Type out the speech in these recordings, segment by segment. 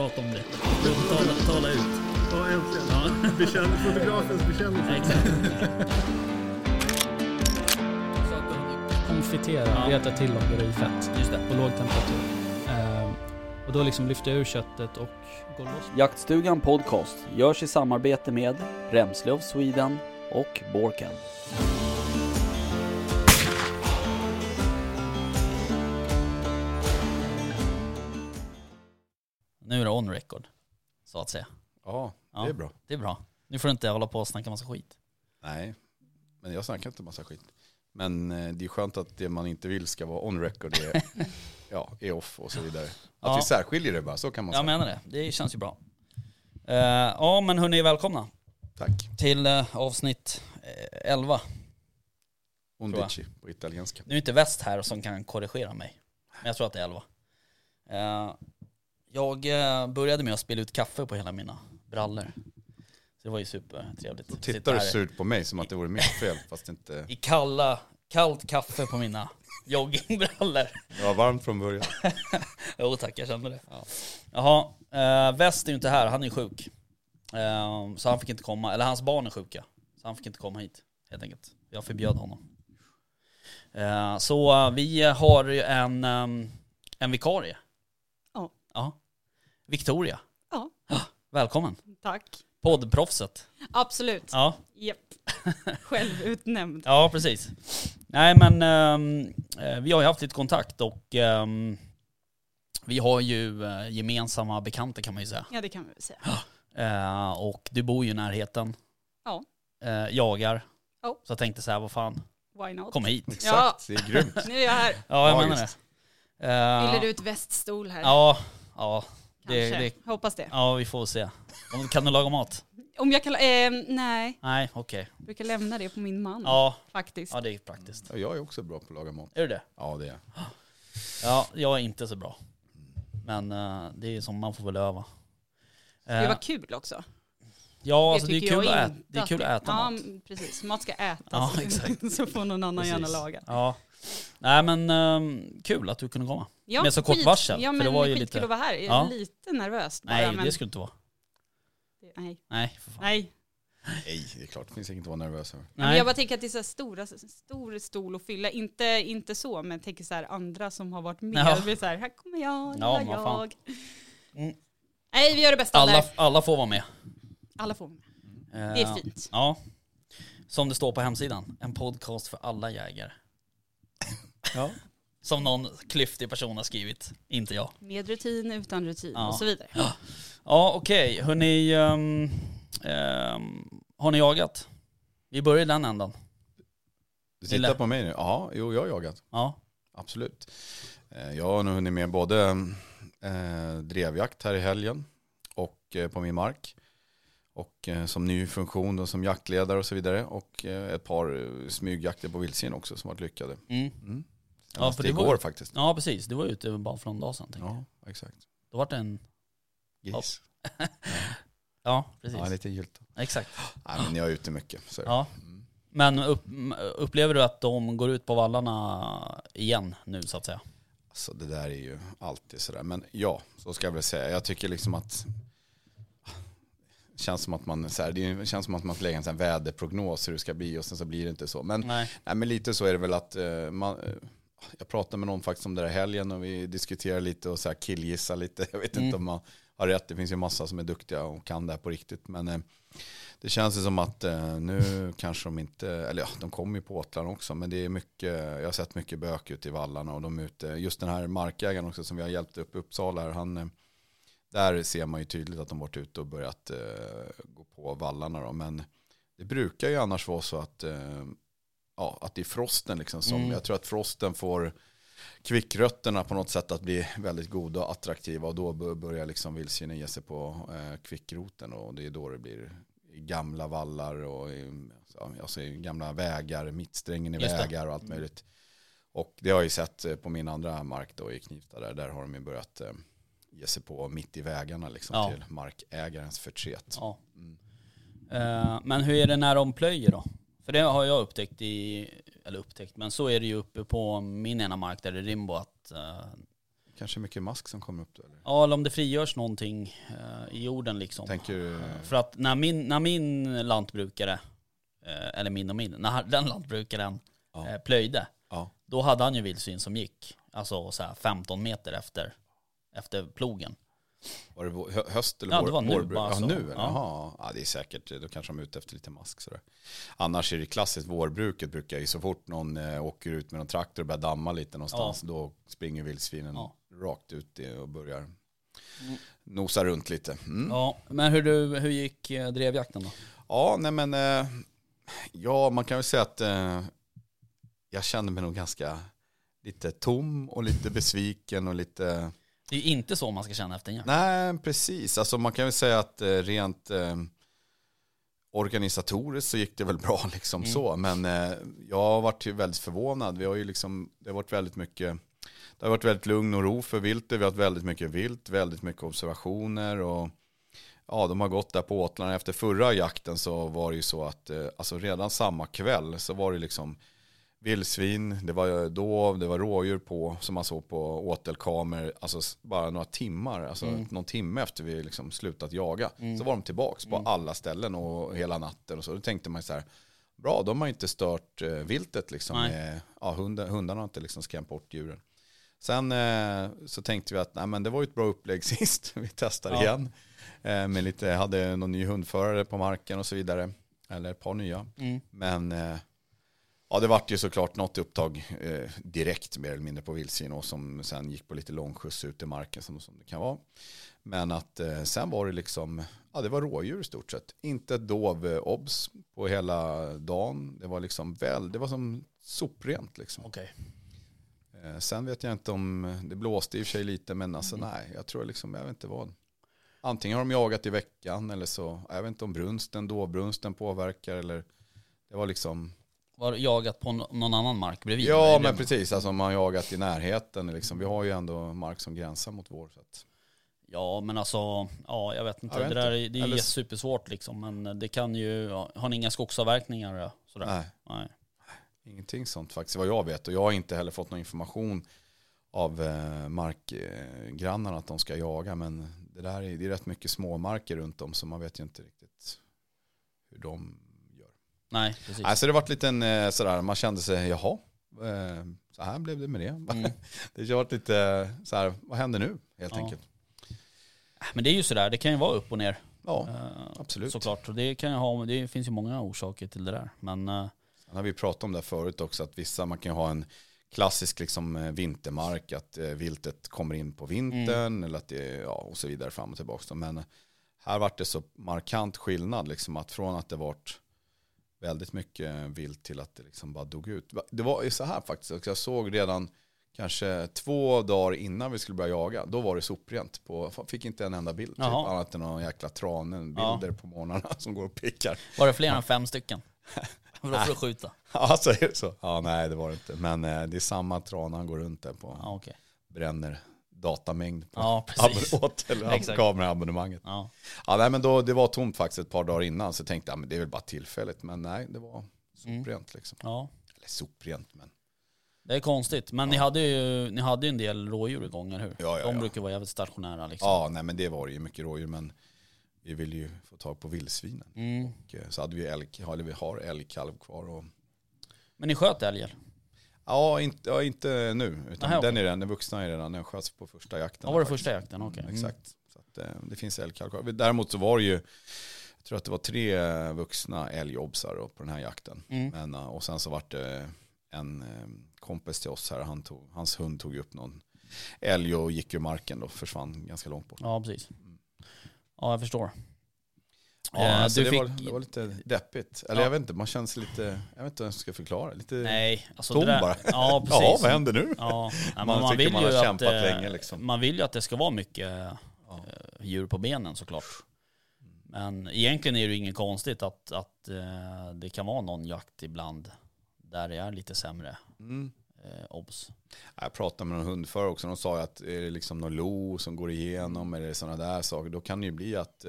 Prata om det. Tala, tala ut. Ja, äntligen. Ja. Bekänn, fotografens bekännelse. Exakt. Konfitera, Ja. reta till och göra i fett Just det. på låg temperatur. Ehm, och då liksom lyfter jag ur köttet och går loss. Jaktstugan Podcast görs i samarbete med Remslöv Sweden och Borken. On record. Så att säga. Ja, det är bra. Det är bra. Nu får du inte hålla på och snacka massa skit. Nej, men jag snackar inte massa skit. Men eh, det är skönt att det man inte vill ska vara on record är, ja, är off och så vidare. Att Ja. vi särskiljer det bara, så kan man Jag säga. menar det. Det känns ju bra. Eh, ja men hörni, välkomna Tack. till uh, avsnitt eh, 11. Undici på italienska. Nu är inte Väst här som kan korrigera mig. Men jag tror att det är 11. Eh, jag eh, började med att spilla ut kaffe på hela mina brallor. Så det var ju supertrevligt. Då tittar du surt på mig som att det vore mitt fel, fast inte I kalla, kallt kaffe på mina joggingbrallor. det var varmt från början. Jo tack, jag kände det. Ja. Jaha, eh, Väst är ju inte här, han är sjuk. Eh, så han fick inte komma, eller hans barn är sjuka. Så han fick inte komma hit, helt enkelt. Jag förbjöd honom. Eh, så eh, vi har ju en, ehm, en vikarie. Ja. Ja. Victoria. Ja. Välkommen. Tack. Poddproffset. Absolut. Ja. Japp. Självutnämnd. ja, precis. Nej men eh, vi har ju haft lite kontakt och ehm, vi har ju eh, gemensamma bekanta kan man ju säga. Ja, det kan vi väl säga. Eh, och du bor ju i närheten. Ja. Eh, jagar. Ja. Så jag tänkte så här, vad fan, Why not? kom hit. Exakt, det är grymt. Nu är jag här. Ja, jag Magiskt. menar det. Eh, Fyller ut väststol här. Ja, ja, Kanske. det, Hoppas det. ja, vi får se. Kan du laga mat? Om jag kan... Eh, nej. Nej, okej. Jag brukar lämna det på min man. Ja, Faktiskt. ja, det är praktiskt. Ja, jag är också bra på att laga mat. Är du det? Ja, det är jag. Ja, jag är inte så bra. Men eh, det är som man får väl öva. Det Eh, var kul också. ja, alltså det är kul, att äta, det är kul att äta ja, mat. m- precis. Mat ska ätas. Ja, exakt. så får någon annan gärna Precis. laga. Ja. Nej men ehm, kul att du kunde komma. Ja, Med så kort skit- varsel, Ja, men det var ju skitkul lite- att vara här. Jag är Ja. lite nervös bara, Nej, men... det skulle inte vara. Nej. Nej, för fan. Nej. Nej, det är klart, det finns inget att vara nervös över. Men Nej. jag bara tänker att det är så här stora, stor stol att fylla. Inte, inte så, men jag tänker så här andra som har varit med. Ja. Det blir så här, här kommer jag, Ja, fan. jag. Mm. Nej, vi gör det bästa av det Alla, här. alla får vara med. Alla får. med. Eh, Det är fint. Ja. Som det står på hemsidan. En podcast för alla jägare. Ja. Som någon klyftig person har skrivit. Inte jag. Med rutin, utan rutin Ja. och så vidare. Ja okej, hörni. ehm, ehm, har ni jagat? Vi börjar i den ändan. Du tittar på mig nu? Ja, jo, jag har jagat. Ja. Absolut. Eh, Jag har nu hunnit med både eh, drevjakt här i helgen och eh, på min mark. Och eh, som ny funktion och som jaktledare och så vidare. Och eh, ett par eh, smygjakter på vildsvin också som varit lyckade. Mm. Mm. Ja, för det igår var- faktiskt. ja precis, det var ute bara för någon dag sedan. tänkte jag. Ja, exakt. Då var det en... Gris. Ja, precis. Ja, lite gylta. Exakt. Nej, men jag är ute mycket. Så. Ja. Mm. Men upp, upplever du att de går ut på vallarna igen nu så att säga? Alltså det där är ju alltid sådär. Men ja, så ska jag väl säga. Jag tycker liksom att känns som att man, så här, det känns som att man lägger en väderprognos hur det ska bli och sen så blir det inte så. Men, Nej. nej, men lite så är det väl att eh, man, eh, jag pratade med någon faktiskt om det där helgen och vi diskuterade lite och så här killgissa lite. Jag vet Mm. inte om man har rätt. Det finns ju massa som är duktiga och kan det här på riktigt. Men eh, det känns ju som att eh, nu kanske de inte, eller ja, de kommer ju på åtlarna också, men det är mycket, jag har sett mycket bök ute i vallarna och de är ute, just den här markägaren också som vi har hjälpt upp i Uppsala, här, han, eh, där ser man ju tydligt att de varit ute och börjat eh, gå på vallarna då, men det brukar ju annars vara så att, eh, ja, att det är frosten liksom som, Mm. jag tror att frosten får kvickrötterna på något sätt att bli väldigt goda och attraktiva. Och då bör- börjar liksom vildsvinen ge sig på eh, kvickroten. Och det är då det blir gamla vallar och alltså gamla vägar, mittsträngen i vägar och allt möjligt. Och det har jag ju sett på min andra mark då i Knivsta där, där har de ju börjat ge sig på mitt i vägarna liksom Ja. till markägarens förtret. Ja. Mm. Eh, men hur är det när de plöjer då? För det har jag upptäckt i, eller upptäckt, men så är det ju uppe på min ena mark där det är Rimbo att eh, kanske mycket mask som kommer upp då eller? Ja, eller om det frigörs någonting eh, i jorden liksom. Tänker du? För att när min, när min lantbrukare, eh, eller min och min, när den lantbrukaren Ja. eh, plöjde, Ja. då hade han ju vildsvin som gick, alltså så här 15 meter efter, efter plogen. Var det höst eller Ja, vår? det var nu bara ja, så. nu? eller? Ja. Jaha. Ja, det är säkert, då kanske de är ute efter lite mask sådär. Annars är det klassiskt vårbruket brukar ju så fort någon eh, åker ut med någon traktor och börjar damma lite någonstans, då springer vildsvinen Ja. rakt ut och börjar nosa runt lite. Mm. Ja, men hur, du, hur gick eh, drevjakten då? Ja, nej men, eh, ja man kan väl säga att eh, jag kände mig nog ganska lite tom och lite besviken och lite Det är ju inte så man ska känna efter en jakt. Nej, precis. Alltså man kan väl säga att eh, rent eh, organisatoriskt så gick det väl bra liksom Mm. så. Men eh, jag har varit väldigt förvånad. Vi har ju liksom, det har varit väldigt mycket, det har varit väldigt lugn och ro för viltet. Vi har haft väldigt mycket vilt, väldigt mycket observationer och ja, de har gått där på åtlarna. Efter förra jakten så var det ju så att, eh, alltså redan samma kväll så var det liksom vildsvin, det var dov, det var rådjur på som man såg på åtelkameror, alltså bara några timmar, alltså Mm. någon timme efter vi liksom slutat jaga. Så var de tillbaks på alla ställen och hela natten och så. Då tänkte man så här, bra, de har inte stört eh, viltet liksom. Med, ja, hundar, hundarna har inte liksom skrämt bort djuren. Sen eh, så tänkte vi att nej, men det var ju ett bra upplägg sist. Vi testar Ja. igen. Eh, med lite, hade någon ny hundförare på marken och så vidare. Eller ett par nya. Mm. Men eh, ja, det vart ju såklart något upptag eh, direkt mer eller mindre på vildsvin och som sen gick på lite långskjuts ut i marken som, som det kan vara. Men att eh, sen var det liksom, ja det var rådjur i stort sett. Inte ett dov eh, obs på hela dagen. Det var liksom väl, det var som soprent liksom. Okej. Eh, sen vet jag inte om, det blåste i och för sig lite men alltså Mm. nej, jag tror liksom, jag vet inte vad. Antingen har de jagat i veckan eller så, jag vet inte om brunsten, dåbrunsten påverkar eller det var liksom Var jagat på någon annan mark bredvid? Ja men precis, alltså man har jagat i närheten. Liksom. Vi har ju ändå mark som gränsar mot vår. Så att, Ja men alltså, ja jag vet inte. Jag vet det där är, det är Eller- supersvårt liksom. Men det kan ju, ja, har ni inga skogsavverkningar ja, sådär? nej, Nej. ingenting sånt faktiskt vad jag vet. Och jag har inte heller fått någon information av eh, markgrannarna att de ska jaga. Men det där är, det är rätt mycket småmarker runt om så man vet ju inte riktigt hur de. Nej, precis. Nej, så det varit lite en, eh, sådär, man kände sig, jaha, eh, så här blev det med det. Mm. Det har varit lite så här, vad händer nu helt Ja. enkelt? Men det är ju sådär, det kan ju vara upp och ner. Ja, eh, absolut. Såklart. Och det, kan ju ha, det finns ju många orsaker till det där. Men eh, Sen har vi pratat om det förut också, att vissa, man kan ju ha en klassisk liksom eh, vintermark, att eh, viltet kommer in på vintern eller att det, ja, och så vidare fram och tillbaka. Men här vart det så markant skillnad, liksom att från att det vart väldigt mycket vilt till att det liksom bara dog ut. Det var ju så här faktiskt, jag såg redan kanske två dagar innan vi skulle börja jaga, då var det soprent. På, fick inte en enda bild, typ, annat än någon jäkla tranen, Ja. bilder på morgnarna som går och pickar. var det fler än fem stycken? För då får du skjuta. Ja, så är det så? Ja, nej det var det inte. Men eh, det är samma tran han går runt där på. Ja okej. Bränner datamängd på Ja åt- Exakt. kameraabonnemanget. Ja. Ja, nej men då, det var tomt faktiskt ett par dagar innan. Så tänkte jag, men det är väl bara tillfälligt. Men nej, det var Mm. soprent liksom. ja. Eller soprent, men Det är konstigt. Men ni, hade ju, ni hade ju en del rådjur igång, eller hur? Ja, ja, De ja. brukar vara jävligt stationära liksom. ja, nej men det var ju mycket rådjur. Men vi ville ju få tag på vildsvinen. Mm. Och, eh, så hade vi älg, eller vi har älgkalv kvar. Och, Men ni sköt älgar? Ja, inte, ja, inte nu. Utan Aha, den är redan, den vuxna är redan, den sköts på första jakten. Ja, var det faktiskt. första jakten? Okej. Mm. Exakt. Så att, eh, det finns älgkalv kvar. Däremot så var det ju, jag tror att det var tre vuxna älgobsar då på den här jakten. Mm. Men, eh, och sen så vart det en eh, kompis till oss här, han tog, hans hund tog upp någon älg och gick ur marken då, försvann ganska långt bort. Ja, precis. Ja, jag förstår. Ja, Eh, alltså du det, fick... var, det var lite deppigt. Eller Ja. jag vet inte, man känns lite, jag vet inte hur jag ska förklara. Lite Nej, alltså tom där... bara. Ja, precis. Jaha, vad händer nu? Ja, Man man, vill man ju har att, kämpat eh, länge, liksom. man vill ju att det ska vara mycket Ja. eh, djur på benen såklart. Men egentligen är det ju inget konstigt att, att det kan vara någon jakt ibland där det är lite sämre Mm. obs. Jag pratade med någon hundförare också. De sa att är det liksom någon lo som går igenom eller sådana där saker. Då kan det ju bli att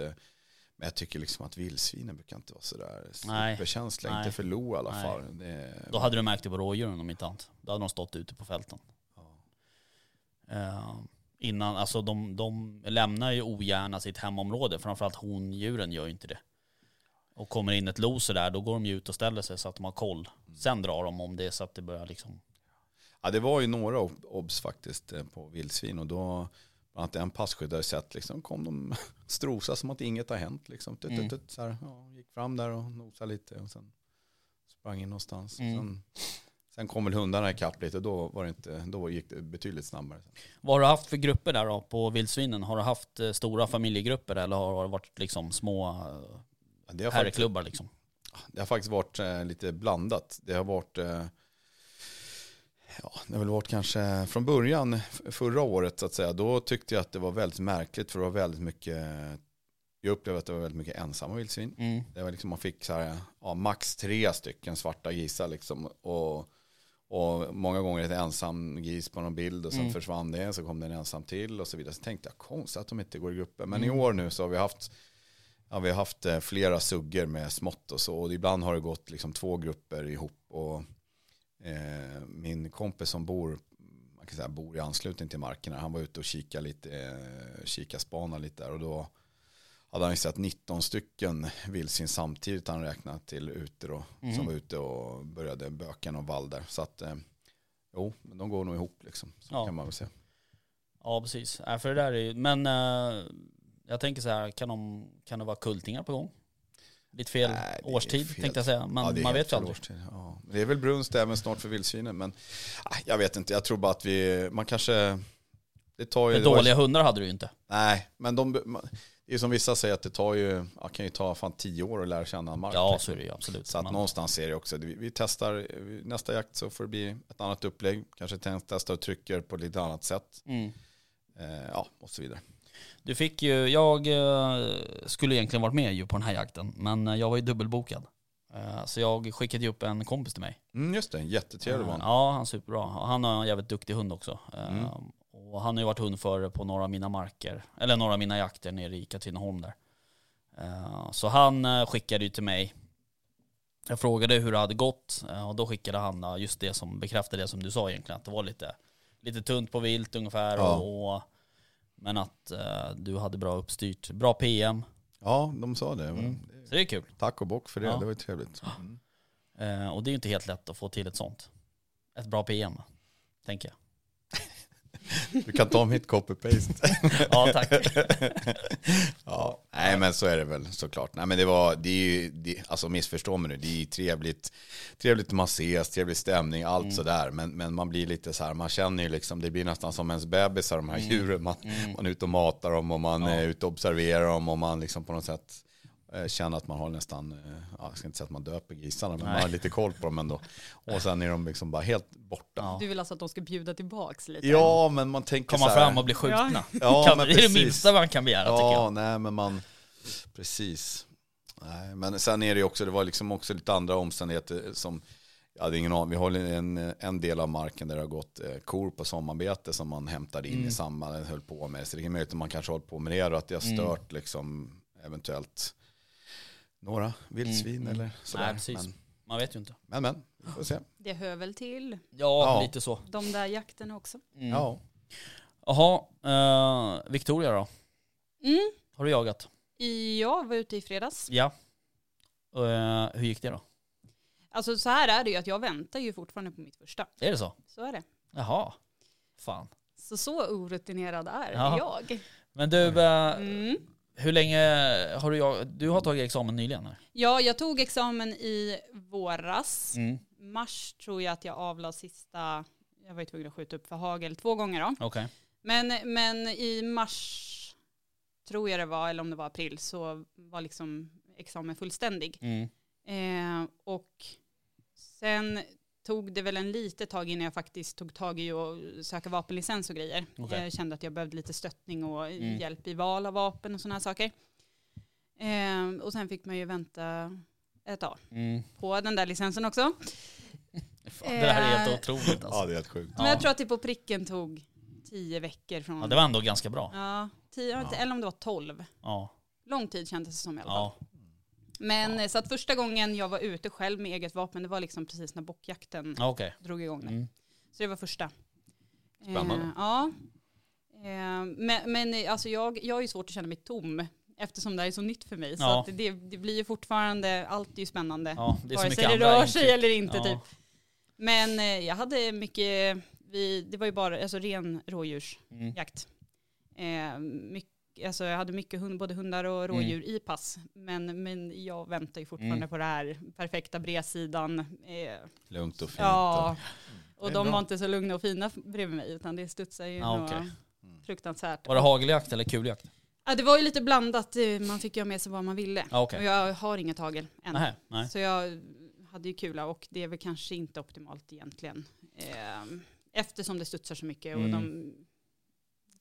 men jag tycker liksom att vildsvinen brukar inte vara sådär superkänsliga. Inte för lo i alla Nej. fall. Det, Då hade du märkt det på rådjuren om inte annat. Då hade de stått ute på fälten. ja. Eh, Innan, alltså de, de lämnar ju ogärna sitt hemområde, framförallt hondjuren gör ju inte det. Och kommer in ett loser där, då går de ju ut och ställer sig så att de har koll. Sen drar de om det är så att det börjar liksom... Ja, det var ju några ob- obs faktiskt eh, på vildsvin och då, bland annat en passkydd har jag sett, liksom, kom de strosa som att inget har hänt. Liksom. Tut, Mm. tut, så här, ja, gick fram där och nosade lite och sen sprang in någonstans. Mm. Sen, sen kom väl hundarna ikapp lite och då, var det inte, då gick det betydligt snabbare. Vad har du haft för grupper där då på vildsvinen? Har du haft eh, stora familjegrupper eller har det varit liksom små Ja, Det har, faktiskt, herrklubbar liksom? det har faktiskt varit eh, lite blandat. Det har varit eh, Ja, det har väl varit kanske från början förra året så att säga. Då tyckte jag att det var väldigt märkligt för det var väldigt mycket Jag upplevde att det var väldigt mycket ensamma vildsvin. Mm. Det var liksom, man fick så här, ja, max tre stycken svarta grisar liksom. Och, och många gånger ett ensam gris på någon bild och sen Mm. försvann det. Så kom det en ensam till och så vidare. Så tänkte jag konstigt att de inte går i grupper. Men Mm. i år nu så har vi haft, ja, vi har haft eh, flera suggor med smått och så. Och ibland har det gått liksom två grupper ihop. Och min kompis som bor man kan säga, bor i anslutning till markerna. Han var ute och kikade lite, eh, kika spana lite där och då hade han ju sett 19 stycken vildsvin samtidigt han räknat till ute då. Mhm. Som var ute och började böka någon vall där. Så att, eh, jo, men de går nog ihop liksom. Så Ja. kan man väl säga. Ja precis. Äh, för det där är ju, men eh, jag tänker så här, kan, de, kan det vara kultingar på gång? Lite fel Nej, årstid fel. tänkte jag säga, men Ja, man vet ju aldrig. årstid, Ja. Det är väl brunst även snart för vildsvinen. Men ah, jag vet inte, jag tror bara att vi, man kanske, det tar ju... Det var- dåliga hundar hade du ju inte. Nej, men de, man- det är som vissa säger att det tar ju, kan ju ta fan tio år att lära känna en mark. Ja liksom. så är det ju absolut. Så att Men- någonstans är det också, vi, vi testar, nästa jakt så får det bli ett annat upplägg. Kanske te- testa och trycker på ett lite annat sätt. mm. Eh, ja, och så vidare. Du fick ju, jag eh, skulle egentligen varit med ju på den här jakten, men eh, jag var ju dubbelbokad. Eh, Så jag skickade ju upp en kompis till mig. Mm, just det, jättetrevlig var han. Ja, han är superbra. Han har en jävligt duktig hund också. Mm. Och han har ju varit hundförare på några av mina marker, eller några av mina jakter nere i Katrineholm där. Så han skickade ju till mig. Jag frågade hur det hade gått och då skickade han just det som bekräftade det som du sa egentligen, att det var lite, lite tunt på vilt ungefär. Ja. Och, men att eh, du hade bra uppstyrt, bra PM. Ja, de sa det. Mm. Så det är kul. Tack och bock för det, Ja. det var ju trevligt. Mm. Eh, Och det är ju inte helt lätt att få till ett sånt. Ett bra PM, tänker jag. Du kan ta mitt copy-paste. Ja, tack. ja, nej men så är det väl såklart. Nej men det var, det är ju, det, alltså missförstå mig nu, det är ju trevligt, trevligt man ses, trevlig stämning, allt Mm. sådär. Men, men man blir lite så här, man känner ju liksom, det blir nästan som ens bebisar de här djuren. Man, Mm. man är ute och matar dem och man Ja. är ute och observerar dem och man liksom på något sätt känner att man har nästan, eh, ja, jag ska inte säga att man döper grisarna, men Nej. man har lite koll på dem ändå. Och sen är de liksom bara helt borta. Ja. Du vill alltså att de ska bjuda tillbaks lite? Ja, men man tänker Komma så här, fram och bli skjutna. Ja, men det är det minsta man kan begära tycker Ja, jag. nej men man, precis. Nej, men sen är det ju också, det var liksom också lite andra omständigheter som, jag hade ingen aning, vi har en, en del av marken där det har gått eh, kor på sommarbete som man hämtade in Mm. i samband, höll på med. Så det är möjligt att man kanske hållit på med det och att det har Mm. stört liksom eventuellt några vildsvin Mm, mm. eller sådär. Nej, precis. Men, Man vet ju inte. men, men, vi får se. Det hör väl till Ja, Ja. lite så. de där jakterna också. Mm. Ja. Jaha, eh, Victoria då? Mm. Har du jagat? Jag var ute i fredags. Ja. Eh, hur gick det då? Alltså så här är det ju att jag väntar ju fortfarande på mitt första. Är det så? Så är det. Jaha. Fan. Så så orutinerad är Ja. jag. Men du, eh, Mm. Hur länge har du? Du har tagit examen nyligen? Ja, jag tog examen i våras. Mm. Mars tror jag att jag avlade sista, jag var ju tvungen att skjuta upp för hagel två gånger då. Okej. Men, men i mars, tror jag det var, eller om det var april, så var liksom examen fullständig. Mm. Eh, och sen tog det väl en lite tag innan jag faktiskt tog tag i att söka vapenlicens och grejer. Okej. Jag kände att jag behövde lite stöttning och Mm. hjälp i val av vapen och sådana här saker. Eh, och sen fick man ju vänta ett tag Mm. på den där licensen också. Fan, det här är helt Eh. otroligt ja, alltså. det är helt sjukt. Men jag tror att det på pricken tog tio veckor från... Ja, det var ändå ganska bra. Ja, tio, eller om det var tolv. Ja. Lång tid kändes det som i alla fall. Ja. Men eh, så att första gången jag var ute själv med eget vapen, det var liksom precis när bockjakten Ja, Okej. drog igång. Mm. Så det var första. Spännande. Eh, ja. Eh, men men alltså jag, jag har ju svårt att känna mig tom eftersom det här är så nytt för mig. Så Ja. att det, det blir ju fortfarande, allt är ju spännande. Ja, det så Vare sig det rör sig intryck. eller inte Ja. typ. Men eh, jag hade mycket, vi, det var ju bara alltså, ren rådjursjakt. Mm. Eh, mycket, alltså, jag hade mycket hund, både hundar och rådjur i pass. Men, men jag väntar ju fortfarande Mm. på det här perfekta bredsidan. Eh, Lugnt och fint. ja, och är de bra. var inte så lugna och fina bredvid mig utan det studsade ju Ja, något okej. fruktansvärt. Var det hageljakt eller kuljakt? Ja, det var ju lite blandat, eh, man fick ju ha med sig vad man ville. Ja, okej. Och jag har inget hagel än. Nej, nej. Så jag hade ju kula och det är väl kanske inte optimalt egentligen. Eh, eftersom det studsar så mycket och Mm. de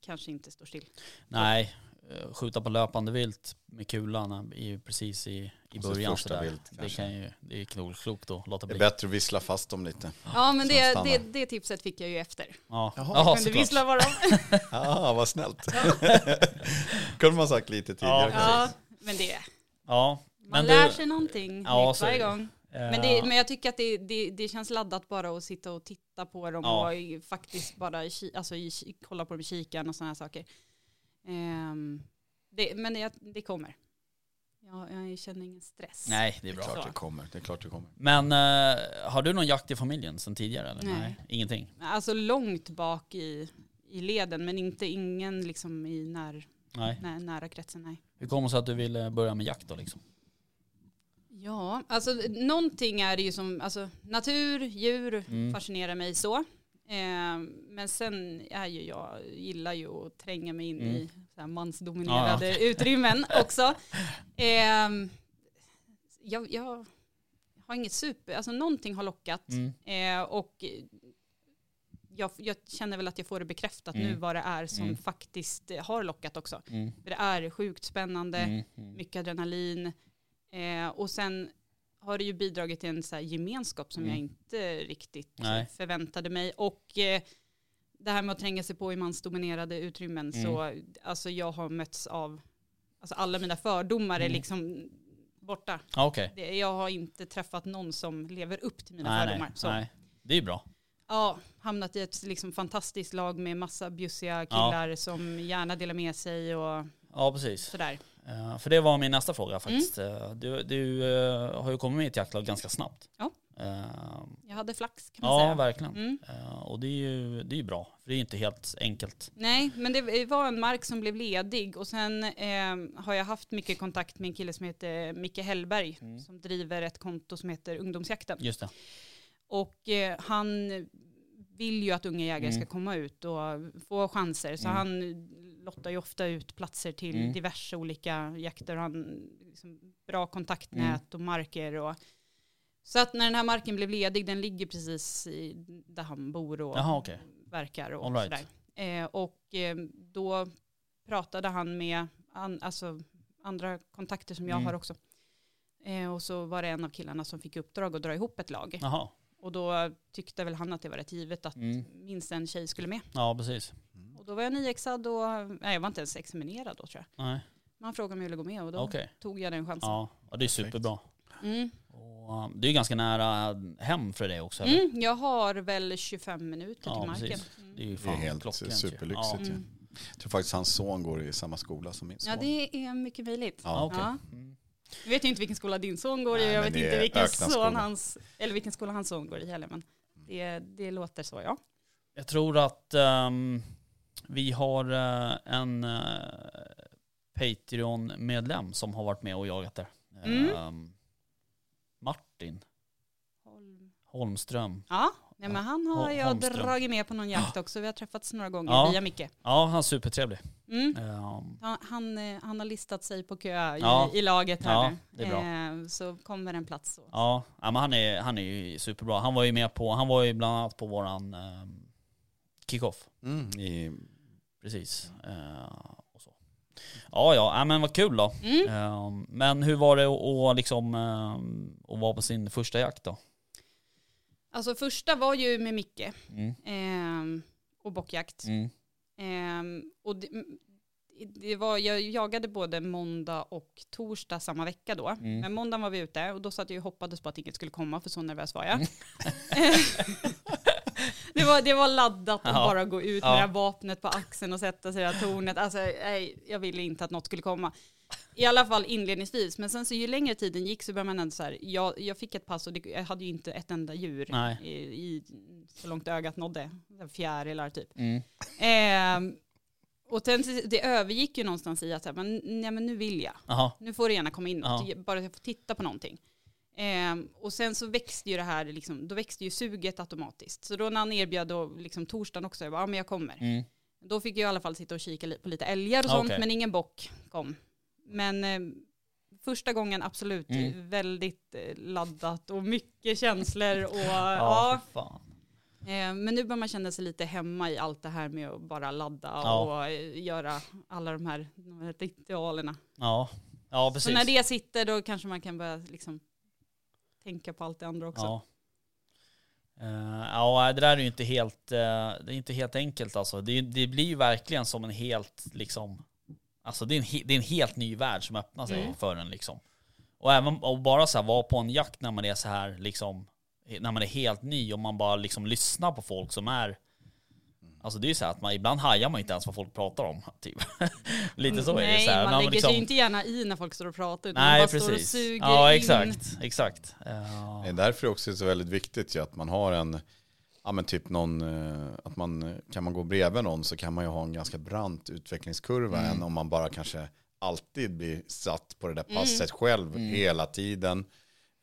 kanske inte står still. Nej, skjuta på löpande vilt med kulan ju precis i, i Och så början första sådär. vilt det, kan ju, det är klokt, klokt att låta Det är bli. bättre att vissla fast dem lite. Ja men det, det, det tipset fick jag ju efter. Ja, Jaha. Jaha, Kunde såklart. vissla bara. Ah, vad snällt. kunde man sagt lite tidigare. Ja, ja, men det, Ja, man Men lär du- sig någonting Ja, nytt så varje gång. Men, eh, det, men jag tycker att det, det, det känns laddat bara att sitta och titta på dem Ja. och i- faktiskt bara i, ki- alltså i, kolla på dem i kikaren och sådana här saker. Ehm, det, men det, det kommer. Jag, jag känner ingen stress. Nej, det är Det är bra. klart det kommer. Det är klart det kommer. Men eh, har du någon jakt i familjen sedan tidigare? Eller? Nej. Ingenting? Alltså långt bak i, i leden men inte ingen liksom i när, Nej. när, nära kretsen. Nej. Hur kom det sig att du ville börja med jakt då liksom? Ja, alltså någonting är det ju som, alltså natur, djur Mm. fascinerar mig så. Eh, men sen är ju jag, gillar ju att tränga mig in Mm. i så mansdominerade Ja, utrymmen också. Eh, jag, jag har inget super, alltså någonting har lockat. Mm. Eh, och jag, jag känner väl att jag får det bekräftat nu Mm. vad det är som Mm. faktiskt har lockat också. Mm. För det är sjukt spännande Mm. Mm. mycket adrenalin. Eh, och sen har det ju bidragit till en så gemenskap som Mm. jag inte riktigt Nej. förväntade mig. Och eh, det här med att tränga sig på i mansdominerade utrymmen, Mm. så alltså jag har mötts av, alltså alla mina fördomar är Mm. liksom borta. Ja, Okej. Det, jag har inte träffat någon som lever upp till mina Nej, fördomar. nej, Så, nej. Det är bra. Ja, hamnat i ett liksom fantastiskt lag med massa bjussiga killar som gärna delar med sig och Ja, precis. sådär. Eh, för det var min nästa fråga faktiskt. Eh, du du eh, har ju kommit med i ett jaktlag ganska snabbt. Ja. Jag hade flax kan man ja, säga. verkligen. Mm. Och det är ju det är bra. För det är ju inte helt enkelt. Nej, men det var en mark som blev ledig och sen har jag haft mycket kontakt med en kille som heter Micke Hellberg Mm. som driver ett konto som heter Ungdomsjakten. Just det. Och han vill ju att unga jägare Mm. ska komma ut och få chanser. Så Mm. han lottar ju ofta ut platser till Mm. diverse olika jakter. Han liksom, bra kontaktnät och marker. Och, så att när den här marken blev ledig, den ligger precis i, där han bor och Jaha, okej. verkar och right. sådär. Eh, och eh, då pratade han med an, alltså, andra kontakter som jag Mm. har också. Eh, och så var det en av killarna som fick uppdrag att dra ihop ett lag. Jaha. Och då tyckte väl han att det var rätt givet att Mm. minst en tjej skulle med. Ja, precis. Och då var jag nyexad och, nej jag var inte ens examinerad då tror jag. Nej, Men han frågade om jag ville gå med och då okej. tog jag den chansen. Ja, och det är superbra. Mm. Och, um, det är ganska nära hem för dig också. eller? Mm, jag har väl 25 minuter Ja, till marken. precis. Mm. Det är ju Det är fan helt klockrent ju. superlyxigt Ja. ju. Mm. Jag tror faktiskt hans son går i samma skola som min son. Ja det är mycket möjligt. Ja, Ja. okej. Ja. Mm. Jag vet ju inte vilken skola din son går i, Nej, jag men vet det inte är vilken son skola. hans, eller vilken skola hans son går i heller, men det, det låter så ja. Jag tror att ehm, vi har eh, en uh, Patreon-medlem som har varit med och jagat där. Mm. Ehm, Martin Holm. Holmström. Ja, nej, men han har jag Holmström. dragit med på någon jakt också. Vi har träffats några gånger Ja. via Micke. Ja, han är supertrevlig. Mm. Ehm, Han, han, eh, han har listat sig på kö i, Ja. i laget här Ja, nu. det är bra. Eh, så kommer en plats. Så. ja, ja, men han är, han är ju superbra. Han var ju med på, han var ju bland annat på våran um, kickoff. Mm, i, Precis. Eh, och så. Ja, ja, ja, men vad kul då. Mm. Ehm, men hur var det att, att liksom, ehm, att vara på sin första jakt då? Alltså första var ju med Micke Mm. och bockjakt. Mm. Och det, det var, jag jagade både måndag och torsdag samma vecka då. Mm. Men måndagen var vi ute och då satt jag och hoppades på att inget skulle komma för så nervös var jag. Det var, det var laddat att Ja. bara gå ut Ja. med det här vapnet på axeln och sätta sig i det här tornet. Alltså, nej, jag ville inte att något skulle komma. I alla fall inledningsvis. Men sen så ju längre tiden gick så började man ändå så här, jag, jag fick ett pass och det, jag hade ju inte ett enda djur i, i, så långt ögat nådde. Fjärilar typ. Mm. Ehm, och sen, det övergick ju någonstans i att här, men, nej, men nu vill jag. Jaha. Nu får du gärna komma in Ja. bara jag får titta på någonting. Ehm, och sen så växte ju det här, liksom, då växte ju suget automatiskt. Så då när han erbjöd då, liksom torsdagen också, jag bara, ja men jag kommer. Mm. Då fick jag i alla fall sitta och kika på lite älgar och Ah, sånt, okej. men ingen bock kom. Men eh, första gången absolut Mm. väldigt eh, laddat och mycket känslor och Ja, ja. för fan. Eh, men nu börjar man känna sig lite hemma i allt det här med att bara ladda Ja. och eh, göra alla de här, de här ritualerna. Ja. ja, Så precis. när det sitter då kanske man kan börja liksom tänka på allt det andra också. Ja. Eh, ja, det där är ju inte helt, eh, det är inte helt enkelt alltså. Det, det blir ju verkligen som en helt, liksom, alltså det är en, he- det är en helt ny värld som öppnar sig Mm. för en liksom. Och även och bara så här vara på en jakt när man är så här liksom, när man är helt ny och man bara liksom lyssnar på folk som är Alltså det är ju så här att man ibland hajar man inte ens vad folk pratar om. Typ. Lite så är det Nej, så här. man lägger liksom- sig ju inte gärna i när folk står och pratar utan Nej man bara står och precis. suger Ja in. exakt, exakt. Ja. Det är därför det också är så väldigt viktigt ju att man har en, ja men typ någon, eh, att man, kan man gå bredvid någon så kan man ju ha en ganska brant utvecklingskurva Mm. än om man bara kanske alltid blir satt på det där Mm. passet själv Mm. hela tiden.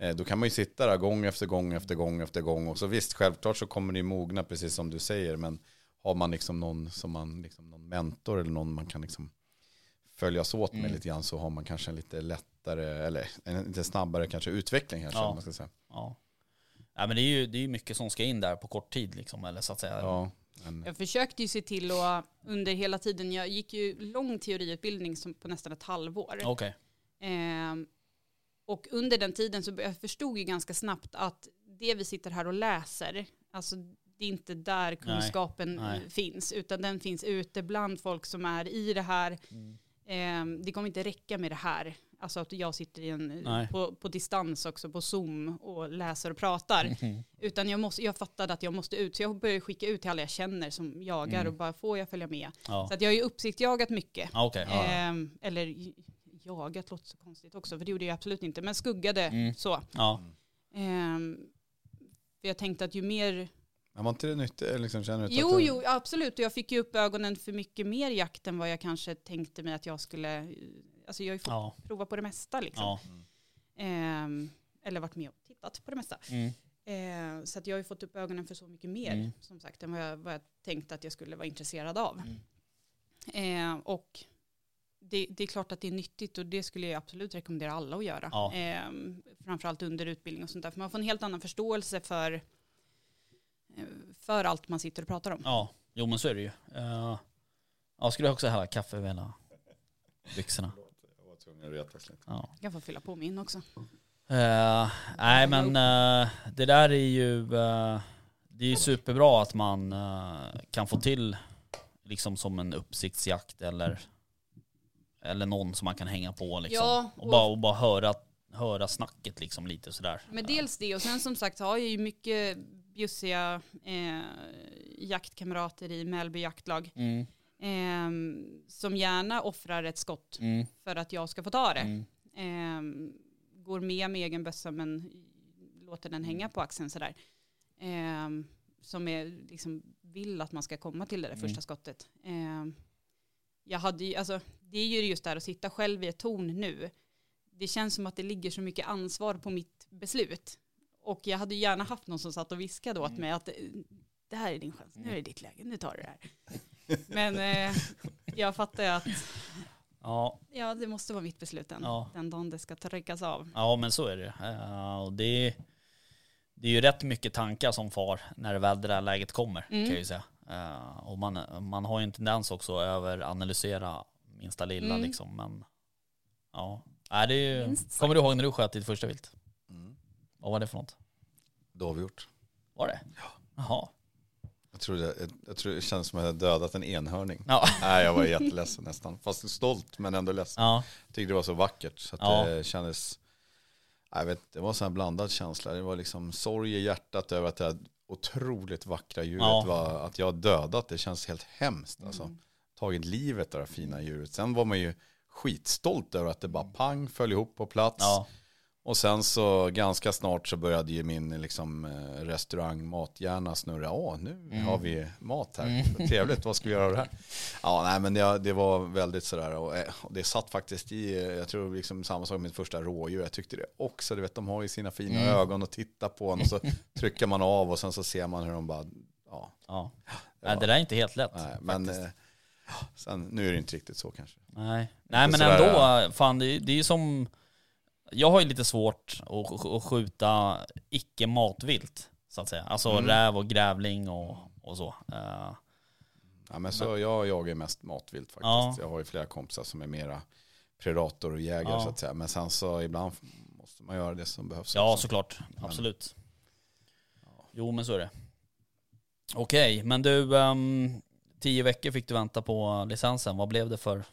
Eh, Då kan man ju sitta där gång efter gång efter gång efter gång och så visst, självklart så kommer det mogna precis som du säger, men har man liksom någon som man, liksom någon mentor eller någon man kan liksom följas åt med Mm. lite grann så har man kanske en lite lättare, eller en lite snabbare kanske utveckling kanske, Ja. man ska säga. Ja. ja men det är ju det är mycket som ska in där på kort tid liksom, eller så att säga. Ja, men, Jag försökte ju se till att under hela tiden, jag gick ju lång teoriutbildning som på nästan ett halvår. Okej. Ehm, och under den tiden så jag förstod ju ganska snabbt att det vi sitter här och läser, alltså det är inte där kunskapen nej. finns, utan den finns ute bland folk som är i det här. Mm. Ehm, det kommer inte räcka med det här. Alltså att jag sitter i en, Nej. på, på distans också, på Zoom och läser och pratar. Mhm. Utan jag, måste, jag fattade att jag måste ut, så jag började skicka ut till alla jag känner som jagar Mm. och bara får jag följa med. Ja. Så att jag har ju uppsiktjagat mycket. Ja, Okej. Ja. Ehm, eller jagat låter så konstigt också, för det gjorde jag absolut inte. Men skuggade Mm. så. Ja. Ehm, för jag tänkte att ju mer... men var inte det nyttigt? Liksom, känner du Jo, att det, jo, absolut. Och jag fick ju upp ögonen för mycket mer jakt än vad jag kanske tänkte mig att jag skulle... Alltså jag har ju fått Ja. prova på det mesta liksom. Ja. Ehm, eller varit med och tittat på det mesta. Mm. Ehm, så att jag har ju fått upp ögonen för så mycket mer, Mm. som sagt, än vad jag, vad jag tänkte att jag skulle vara intresserad av. Mm. Ehm, och det, det är klart att det är nyttigt och det skulle jag absolut rekommendera alla att göra. Ja. Ehm, framförallt under utbildning och sånt där. För man får en helt annan förståelse för, eh, för allt man sitter och pratar om. ja. Jo men så är det ju. Uh, ja, skulle jag också hälla kaffe över hela byxorna. Jag var tvungen att retas lite. Ja. Jag kan få fylla på min också. Eh, nej men eh, det där är ju, eh, det är ju superbra att man kan få till liksom som en uppsiktsjakt eller, eller någon som man kan hänga på liksom. Ja, och, och- bara, och bara höra, höra snacket liksom lite sådär. Men dels det och sen som sagt har jag ju mycket bjussiga eh, jaktkamrater i Mälby jaktlag. Mm, Ehm, som gärna offrar ett skott mm, för att jag ska få ta det. mm, Ehm, går med med egen bössa men låter den hänga på axeln sådär. Ehm, som är, liksom, vill att man ska komma till det där Mm. första skottet. Ehm, jag hade ju, alltså, det är ju just där att sitta själv i ett torn nu. Det känns som att det ligger så mycket ansvar på mitt beslut. Och jag hade gärna haft någon som satt och viskade åt mig att eh, det här är din chans, nu är det ditt läge, nu tar du det här. Men eh, jag fattar ju att Ja, Ja, det måste vara mitt beslut den, Ja. den dagen det ska tryckas av. ja men så är det och det, det är ju rätt mycket tankar som far när det väl det där läget kommer Mm. kan jag ju säga. Eh, och man, man har ju en tendens också att överanalysera minsta lilla Mm. liksom. Men ja, Nej, det är ju, kommer du ihåg när du sköt ditt första vilt? Vad var det för något? Dovhjort. Var det? Ja. Jaha. Jag tror, det, jag, jag tror det känns som att jag hade dödat en enhörning. Ja. Nej, jag var jätteledsen nästan. Fast stolt men ändå ledsen. Ja. Tyckte det var så vackert. Så att Ja. det kändes, jag vet, det var sån här blandad känsla. Det var liksom sorg i hjärtat över att jag otroligt vackra djuret Ja. var att jag dödat. Det känns helt hemskt. Alltså. Mm. Tagit livet av det här fina djuret. Sen var man ju skitstolt över att det bara pang föll ihop på plats. Ja, Och sen så ganska snart så började ju min liksom, eh, restaurang mathjärna snurra. Åh, nu Mm. har vi mat här. Trevligt, vad ska vi göra av det här? Ja, nej men det, det var väldigt sådär. Och, eh, och det satt faktiskt i, eh, jag tror liksom samma sak med mitt första rådjur. Jag tyckte det också. Du vet, de har ju sina fina Mm. ögon och tittar på en. Och så trycker man av och sen så ser man hur de bara, ja. ja. det var- det där är inte helt lätt. Nej, men sen, nu är det inte riktigt så kanske. Nej, Nej men ändå, fan det, det är ju som... Jag har ju lite svårt att, att skjuta icke matvilt, så att säga. Alltså Mm. räv och grävling och, och så. Eh, Ja, men så jag jagar mest matvilt faktiskt. Ja. Jag har ju flera kompisar som är mera predator och jägare Ja. så att säga. Men sen så ibland måste man göra det som behövs. ja, också. såklart. Absolut. Jo, men så är det. Okej, men du, ehm, tio veckor fick du vänta på licensen. Vad blev det för,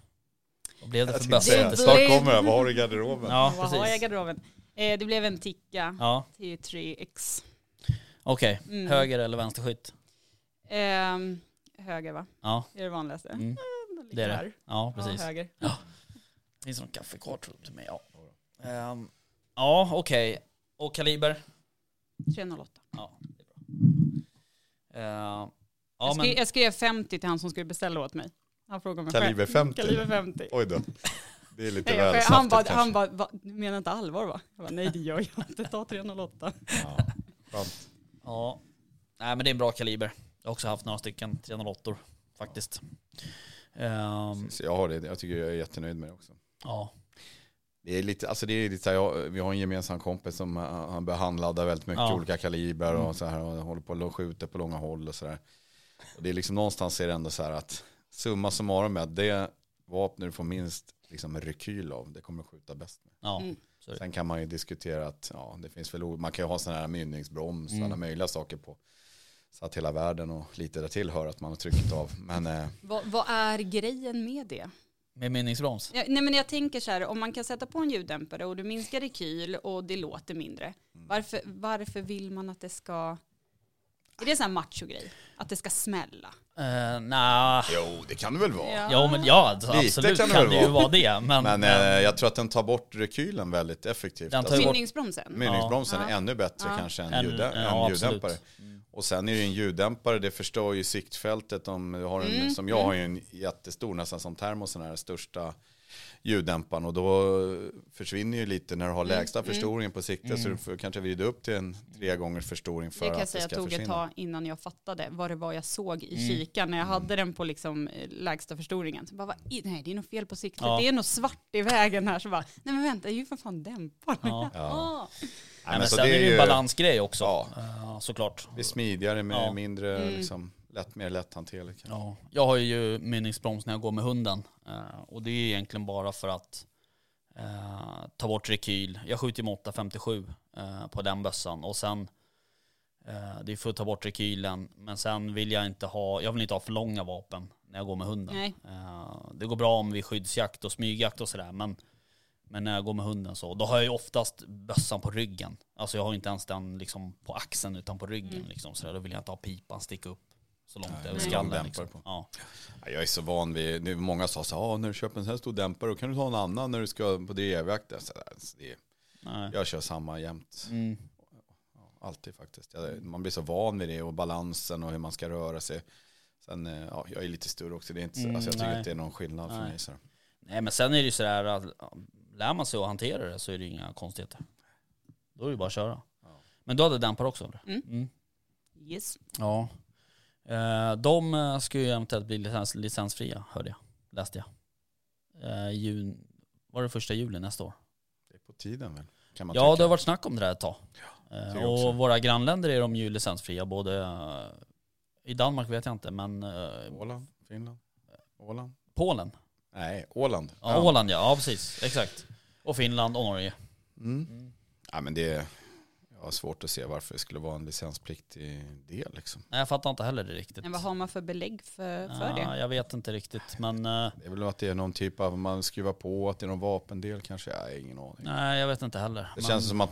vad blev det för bössa? Det snart blev- kommer jag, vad har du i garderoben? Ja, Vad har jag i precis. garderoben? Eh, det blev en Tikka Ja, T3X. okej. Mm. Höger eller vänsterskytt? Ehm, höger va? Ja, Det är det vanligaste. mm. Ligger det är det. här. Ja, Ja, precis. höger. Finns det någon kaffe kvar tror du till mig? Ja, Ehm, ja okej. Och kaliber? 308. Ja, det är bra. Ehm, ja, jag, skrev, men, jag skrev 50 till han som skulle beställa åt mig. Han frågade mig. Kaliber 50? Kaliber 50. Oj då. Det är lite Nej, väl han bara, han bara, "Va, du menar inte allvar va? Jag bara, nej det gör jag inte, ta 308. Ja, skönt. ja. Nej men det är en bra kaliber. Jag har också haft några stycken 308 faktiskt. Ehm, Så jag har det, jag tycker jag är jättenöjd med det också. ja, Det är lite, alltså det är lite så här, jag, vi har en gemensam kompis som uh, han börjar handladda väldigt mycket Ja. olika kaliber och Mm. så här och håller på och skjuter på långa håll och så där. Och det är liksom någonstans är det ändå så här att summa summarum med att det vapen du får minst liksom rekyl av, det kommer du skjuta bäst med. ja. Mm. Sen kan man ju diskutera att ja, det finns väl, man kan ju ha sådana här mynningsbroms och Mm. alla möjliga saker på. Så att hela världen och lite där till hör att man har tryckt av. Men eh, Vad, vad är grejen med det? Med mynningsbroms? Ja, nej men jag tänker så här, om man kan sätta på en ljuddämpare och du minskar rekyl och det låter mindre. Mm. Varför, varför vill man att det ska... Är det en sån här macho-grej? Att det ska smälla? Uh, nah. jo, det kan det väl vara. Ja men ja, alltså, Lite absolut kan kan det det, väl ju vara det. Men, Men eh, jag tror att den tar bort rekylen väldigt effektivt. Den Alltså, Mynningsbromsen? Mynningsbromsen Ja. är ännu bättre Ja. kanske än, En- ljuddä- ja, än ljuddämpare. Mm. Och sen är det en ljuddämpare, det förstör ju siktfältet. Om du har en, Mm, Som jag mm. har ju en jättestor, nästan som termos, den här största ljuddämparen. Och då försvinner ju lite när du har Mm, lägsta mm. förstoringen på siktet. Så Mm. du får kanske vrida upp till en tre gångers förstoring för Det kan jag att det säga ska tog ett försvinna. tag innan jag fattade vad det var jag såg i Mm. kikaren när jag hade den på liksom eh, lägsta förstoringen. Så bara, nej det är nog fel på siktet, Ja. det är nog svart i vägen här. Så bara, nej men vänta, det är ju för fan dämparen. Ja. Ja. Nej, men så sen är det ju en balansgrej också. Ja. såklart. Det är smidigare med Ja. mindre, Mm. liksom, lätt, mer lätthanterligt. kanske. Ja, jag har ju mynningsbroms när jag går med hunden. Eh, och det är egentligen bara för att eh, ta bort rekyl. Jag skjuter med 857 uh, på den bössan. Och sen, eh, det är för att ta bort rekylen. Men sen vill jag inte ha, jag vill inte ha för långa vapen när jag går med hunden. Nej. Eh, det går bra om vi skyddsjakt och smygjakt och sådär. Men, men när jag går med hunden så, då har jag ju oftast bössan på ryggen. Alltså jag har inte ens den liksom på axeln utan på ryggen. Mm. Liksom, så där. Då vill jag inte ha pipan sticka upp så långt Nej, över nej. skallen. Liksom. på. Ja. Ja, Jag är så van vid, nu många sa så här, "Ah, när du köper en sån här stor dämpare då kan du ta en annan när du ska på drevjakt. Så där, så det, Nej. jag kör samma jämt. Mm. Alltid faktiskt. Man blir så van vid det och balansen och hur man ska röra sig. Sen, eh, ja, jag är lite större också. Det är inte, Mm, alltså, jag tycker nej. att det är någon skillnad för Nej. mig. Så. Nej men sen är det ju sådär att lär man sig att hantera det så är det ju inga konstigheter. Då är det bara att köra. Ja. Men du hade dämpare också eller? Mm. Yes. Ja. Eh, de eh, ska ju eventuellt bli licens, licensfria hörde jag. Läste jag. Eh, jun, var det första juli nästa år? Det är på tiden väl? Ja tycka. det har varit snack om det där ett tag. också. och våra grannländer är de ju licensfria både i Danmark vet jag inte men Åland, Finland, Åland. Polen. Nej, Åland. Ja, Åland ja, ja precis. Exakt. Och Finland och Norge. Mm. Mm. Ja, men det, har svårt att se varför det skulle vara en licenspliktig del. Liksom. Nej jag fattar inte heller det riktigt. Men vad har man för belägg för, för Ja, det? Jag vet inte riktigt men eh, Det är väl att det är någon typ av, man skruvar på, att det är någon vapendel kanske. Jag har ingen aning. nej jag vet inte heller. Det men, känns som att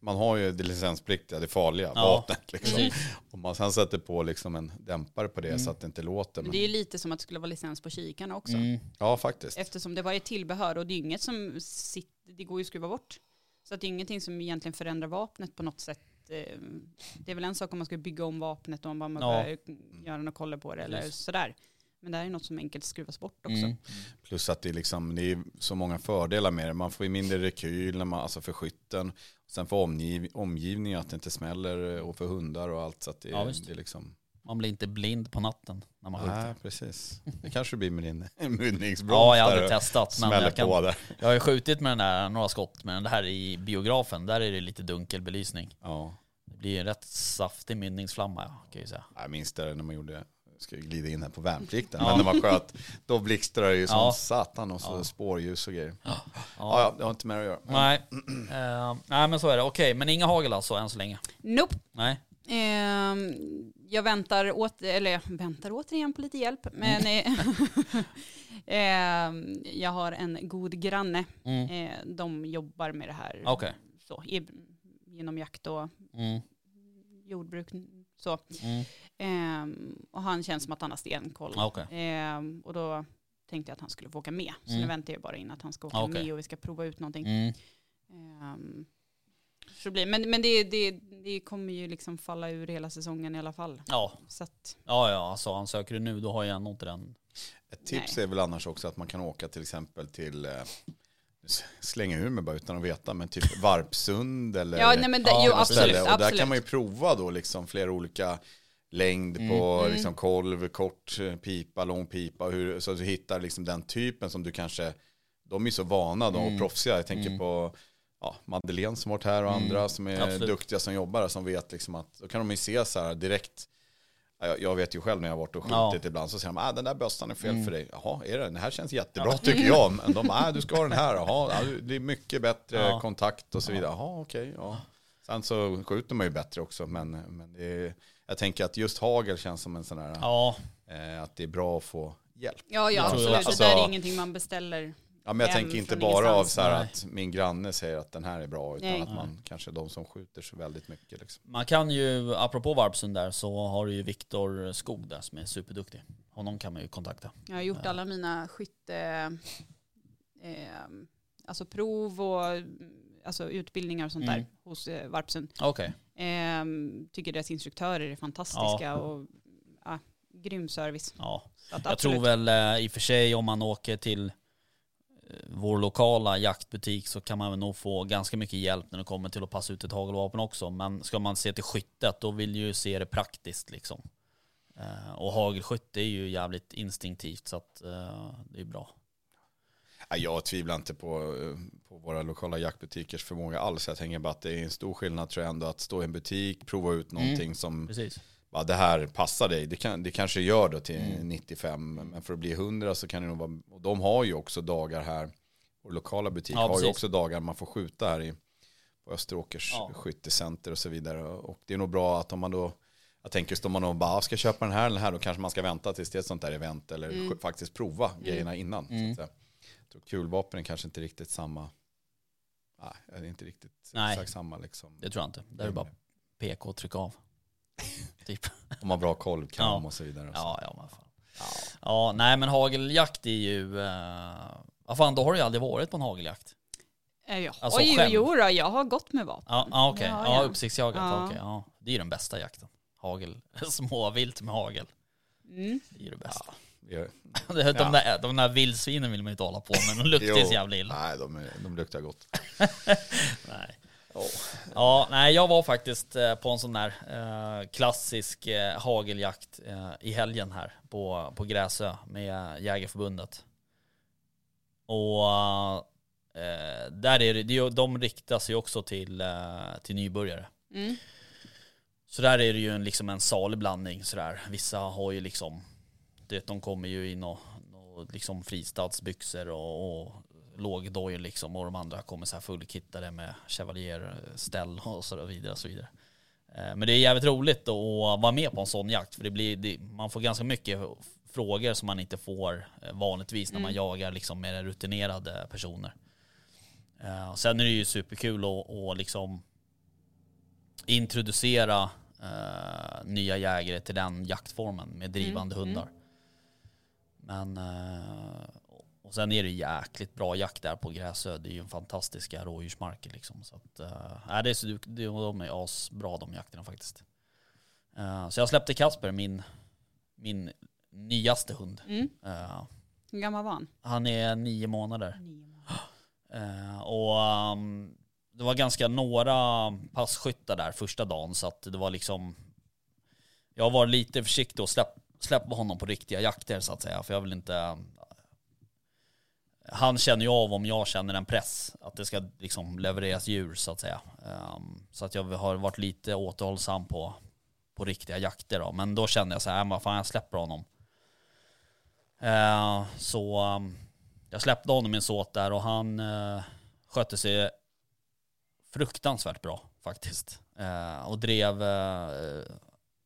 man har ju det licenspliktiga, det farliga Ja. vapnet. Liksom. Precis. Och man sen sätter på liksom en dämpare på det Mm. så att det inte låter. Men det är ju lite som att det skulle vara licens på kikarna också. Mm. ja, faktiskt. Eftersom det var ett tillbehör och det är inget som sitter, det går ju att skruva bort. Så att det är ingenting som egentligen förändrar vapnet på något sätt. Eh, Det är väl en sak om man ska bygga om vapnet och om man Ja. börjar göra något kolla på det eller Precis. sådär. Men det här är något som enkelt skruvas bort också. Mm. Plus att det är, liksom, det är så många fördelar med det. Man får ju mindre rekyl när man, alltså för skytten. Sen för omgiv, omgivningen att det inte smäller och för hundar och allt. Så att det, Ja, det är liksom... Man blir inte blind på natten när man skjuter. Nej, precis. Det kanske blir med din mynningsbroms Ja, jag har där aldrig och testat. Men jag, kan, jag har ju skjutit med den där, några skott med den här i biografen. Där är det lite dunkel belysning. Ja. Det blir en rätt saftig mynningsflamma kan jag ju säga. Jag minns det när man gjorde, ska glida in här på värnplikten, Ja. men när man sköt, då blixtrar det ju som Ja. satan och så Ja. spårljus och grejer. Ja, Ja. ja, det har inte det att göra. Nej. Eh, nej men så är det. Okej, men inga hagel alltså än så länge? Nope. Nej. Ehm, jag väntar, åt, eller jag väntar återigen på lite hjälp. Men eh, ehm, jag har en god granne. Mm. Eh, de jobbar med det här Okej. så, i, genom jakt och Mm. jordbruk. Så. Mm. Ehm, och han känns som att han har stenkoll. Okej. Ehm, och då tänkte jag att han skulle få åka med. Så Mm. nu väntar jag bara in att han ska åka Okej. med och vi ska prova ut någonting. Mm. Så det blir, men men det, det, det kommer ju liksom falla ur hela säsongen i alla fall. Ja. Så att, ja, ja, alltså ansöker du nu då har jag nog inte den. Ett tips Nej. är väl annars också att man kan åka till exempel till, eh, slänga ur mig bara utan att veta, men typ Varpsund eller ja, nej men det, jo absolut. Och där kan man ju prova då liksom flera olika längd Mm. på Mm. liksom kolv, kort pipa, lång pipa. Hur, så att du hittar liksom den typen som du kanske, de är så vana då och Mm. proffsiga. Jag tänker Mm. på ja, Madeleine som varit här och Mm. andra som är Absolut. duktiga som jobbar här, som vet liksom att då kan de ju se så här direkt. Ja, Jag, jag vet ju själv när jag har varit och Ja. skjutit ibland så säger de, ah, den där bössan är fel Mm. för dig. Jaha, är det? Den här känns jättebra tycker jag. Men de, ah, du ska ha den här. Jaha, ja, det är mycket bättre Ja. kontakt och så vidare. Jaha, okej. ja. Sen så skjuter man ju bättre också. Men, men det är, jag tänker att just hagel känns som en sån här, Ja, eh, att det är bra att få hjälp. Ja, ja absolut. alltså- det där är ingenting man beställer. Ja, men jag Hem tänker inte från bara av ingenstans. så här Nej. att min granne säger att den här är bra, utan Nej. att man kanske de som skjuter så väldigt mycket. Liksom. man kan ju, apropå Varpsund där, så har du ju Viktor Skog där som är superduktig. Honom kan man ju kontakta. Jag har gjort Ja. alla mina skytte, eh, alltså prov och alltså utbildningar och sånt Mm. där hos eh, Varpsund. Okej. Eh, tycker deras instruktörer är fantastiska och ja, grym service. Ja. Så att Jag absolut. tror väl eh, i och för sig om man åker till eh, vår lokala jaktbutik så kan man nog få ganska mycket hjälp när det kommer till att passa ut ett hagelvapen också. Men ska man se till skyttet då vill ju se det praktiskt liksom. Eh, Och hagelskytte är ju jävligt instinktivt så att eh, det är bra. Ja, Jag tvivlar inte på, eh, på våra lokala jaktbutikers förmåga alls. Jag tänker bara att det är en stor skillnad tror jag ändå att stå i en butik, prova ut någonting som Precis. Bara, det här passar dig. Det, kan, det kanske gör då till Mm. 95, men för att bli 100 så kan det nog vara, och de har ju också dagar här, vår lokala butik Ja, har ju precis. också dagar man får skjuta här i på Österåkers Ja. skyttecenter och så vidare. Och det är nog bra att om man då, jag tänker om man då bara "Ah, ska köpa den här eller den här, då kanske man ska vänta tills det är ett sånt där event eller Mm. sk- faktiskt prova grejerna innan. Så Mm. att säga. Jag tror kulvapen är kanske inte riktigt samma, nej, det är inte riktigt Nej. exakt samma liksom. Det tror jag inte. Det är bara PK och trycka av. typ. Om man har bra koll, kam Ja. och så vidare. Ja, ja, men fan. Ja, nej men hageljakt är ju... Uh, vad fan, då har du ju aldrig varit på en hageljakt. Eh, Alltså ju, jo då, jag har gått med vapen. Ja, ja okej. Ja, Ja, ja. uppsiktsjagat. Ja. okej, ja. Det är ju den bästa jakten. Hagel. Småvilt med hagel. Mm. Det är det bästa. Det- De, Ja. där, de där vildsvinen vill man ju inte hålla på med, de luktar så jävla illa. Nej, de, de luktar gott. Nej. Ja, nej, jag var faktiskt eh, på en sån där eh, klassisk eh, hageljakt eh, i helgen här på, på Gräsö med Jägarförbundet. Och eh, där är det, de riktas ju också till, eh, till nybörjare. Mm. Så där är det ju en, liksom en salig blandning sådär. Vissa har ju liksom, det, de kommer ju i nå, nå, liksom fristadsbyxor och, och lågdojor liksom och de andra kommer så här fullkittade med chevalierställ och så vidare. Och så vidare. Eh, Men det är jävligt roligt att vara med på en sån jakt för det blir, det, man får ganska mycket frågor som man inte får eh, vanligtvis när man Mm. jagar liksom mer rutinerade personer. Eh, Sen är det ju superkul att, att liksom introducera nya jägare till den jaktformen med drivande Mm, hundar. Men och sen är det jäkligt bra jakt där på Gräsö. Det är ju en fantastiska rådjursmarker liksom. Så att, eh, det är så, det, de är asbra de jakterna faktiskt. Eh, så jag släppte Kasper, min, min nyaste hund. Mm. Eh, Hur gammal var han? han är nio månader. Nio månader. Och um, det var ganska några passkyttar där första dagen så att det var liksom Jag var lite försiktig och släpp, släppa honom på riktiga jakter så att säga för jag vill inte han känner ju av om jag känner en press att det ska liksom levereras djur så att säga. Um, så att jag har varit lite återhållsam på på riktiga jakter då. Men då kände jag så här, äh, vad fan jag släpper honom. Uh, så um, jag släppte honom i en såt där och han uh, skötte sig fruktansvärt bra faktiskt. Uh, och drev eh, uh,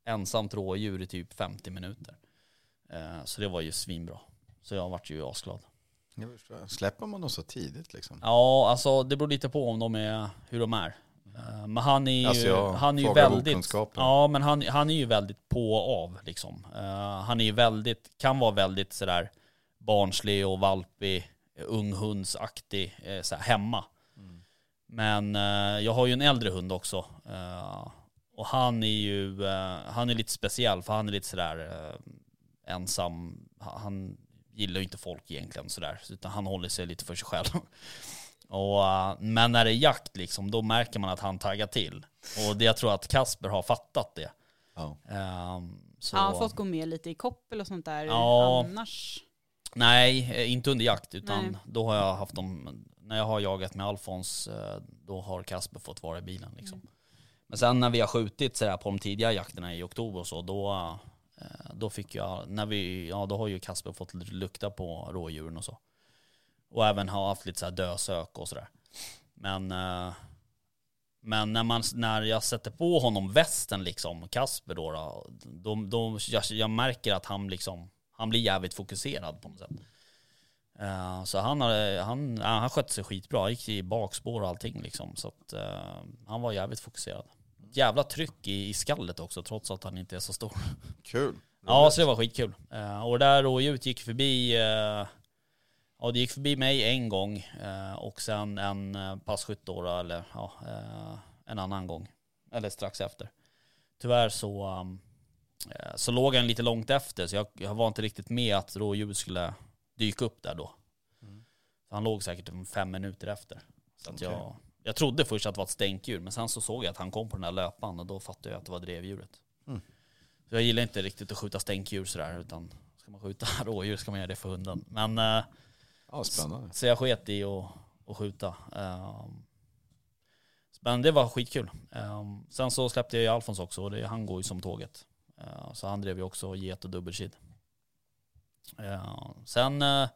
ensamt rådjur i typ 50 minuter. Så det var ju svinbra. Så jag vart ju asglad. Släpper man dem så tidigt liksom? Ja, alltså det beror lite på om de är, hur de är. Eh, Men han är ju, Alltså, han är ju väldigt, ja men han, han är ju väldigt på och av liksom. Eh, han är ju väldigt, kan vara väldigt sådär barnslig och valpig, unghundsaktig uh, såhär, hemma. Mm. Men eh, jag har ju en äldre hund också. och han är ju, han är lite speciell för han är lite sådär ensam. Han gillar ju inte folk egentligen sådär, utan han håller sig lite för sig själv. Och, eh, men när det är jakt liksom, då märker man att han taggar till. Och det, jag tror att Kasper har fattat det. Ja. Ehm, så, Har han fått gå med lite i koppel och sånt där Ja. annars? Nej, eh, inte under jakt, utan Nej. då har jag haft dem, när jag har jagat med Alfons, eh, då har Kasper fått vara i bilen liksom. Men sen när vi har skjutit sådär på de tidiga jakterna i oktober och så, då, Eh, då fick jag, när vi, ja då har ju Kasper fått lukta på rådjuren och så. Och även har haft lite såhär dösök och sådär. Men, eh, men när, man, när jag sätter på honom västen liksom, Kasper då, då, då, då jag, jag märker att han liksom, han blir jävligt fokuserad på något sätt. Eh, så han, hade- han, han skötte sig skitbra, han gick i bakspår och allting liksom. Så att han var jävligt fokuserad. Jävla tryck i, i skallet också trots att han inte är så stor. Kul. Ja, så det var skitkul. Eh, och det där rådjuret gick förbi, eh, ja det gick förbi mig en gång eh, och sen en uh, passkytt då, eller ja, en annan gång. Eller strax efter. Tyvärr så, um, så låg han lite långt efter så jag, jag var inte riktigt med att rådjuret skulle dyka upp där då. Så han låg säkert fem minuter efter. Så att jag, jag trodde först att det var ett stänkdjur men sen så såg jag att han kom på den där löpan och då fattade jag att det var drevdjuret. Så jag gillar inte riktigt att skjuta stänkdjur sådär utan ska man skjuta rådjur ska man göra det för hunden. Men eh, Ja, spännande. så jag sket i att, att skjuta. Um, men det var skitkul. Ehm, sen så släppte jag ju Alfons också och det, han går ju som tåget. Eh, så han drev ju också get och dubbelkid. Ehm, sen, uh,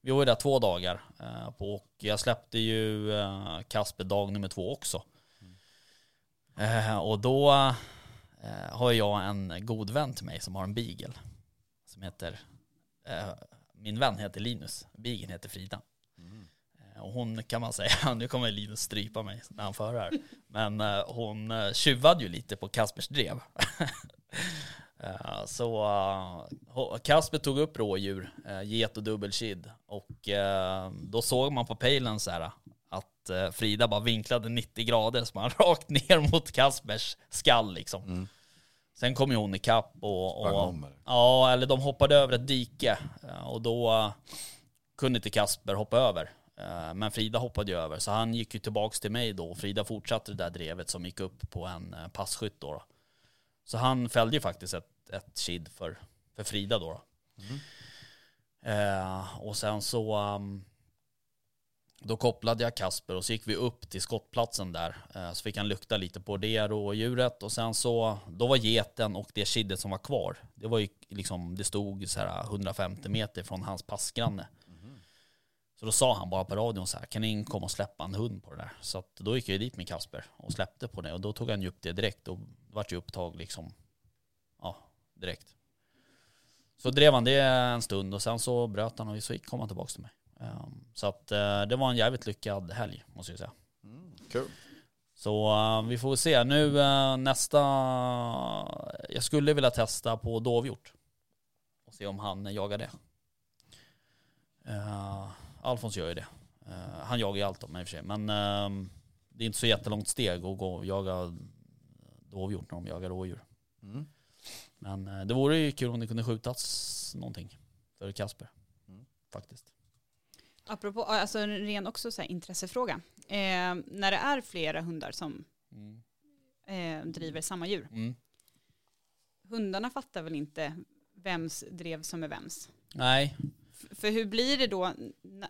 vi var ju där två dagar eh, och jag släppte ju eh, Kasper dag nummer två också. Mm. och då har jag en god vän till mig som har en beagle. Som heter, min vän heter Linus, beageln heter Frida. Mm. Och hon kan man säga, nu kommer Linus strypa mig när han för här. Men hon tjuvade ju lite på Kaspers drev. Eh, Så eh, Kasper tog upp rådjur, eh, get och dubbelkid. Och då såg man på pejlen så här att Frida bara vinklade 90 grader så man rakt ner mot Kaspers skall liksom. Sen kom ju hon ikapp och, och om, eller? ja, eller de hoppade över ett dike och då kunde inte Kasper hoppa över. Men Frida hoppade ju över, så han gick ju tillbaks till mig då Frida fortsatte det där drevet som gick upp på en passkytt då. då. Så han fällde ju faktiskt ett, ett kid för, för Frida då. då. Eh, och sen så um, då kopplade jag Kasper och så gick vi upp till skottplatsen där. Eh, så fick han lukta lite på det rådjuret och sen så, då var geten och det kiddet som var kvar. Det var ju liksom, det stod så här 150 meter från hans passgranne. Så då sa han bara på radion så här, kan ingen komma och släppa en hund på det där? Så att då gick jag dit med Kasper och släppte på det och då tog han ju upp det direkt och vart ju upptag liksom, direkt. Så drev han det en stund och sen så bröt han och så kom han tillbaka till mig. Ehm, så att eh, det var en jävligt lyckad helg måste jag säga. Kul. Så eh, vi får se. Nu eh, nästa... Jag skulle vilja testa på dovhjort. Och se om han jagar det. Uh, Alfons gör ju det. Han jagar ju allt om i och för sig. Men ehm, det är inte så jättelångt steg att gå och jaga dovhjort när de jagar rådjur. Mm. Men eh, det vore ju kul om det kunde skjutas någonting för Kasper. Mm. Faktiskt. Apropå, alltså en ren också så här intressefråga. Eh, när det är flera hundar som Mm. eh, driver samma djur, Mm. hundarna fattar väl inte vems drev som är vems? Nej. F- för hur blir det då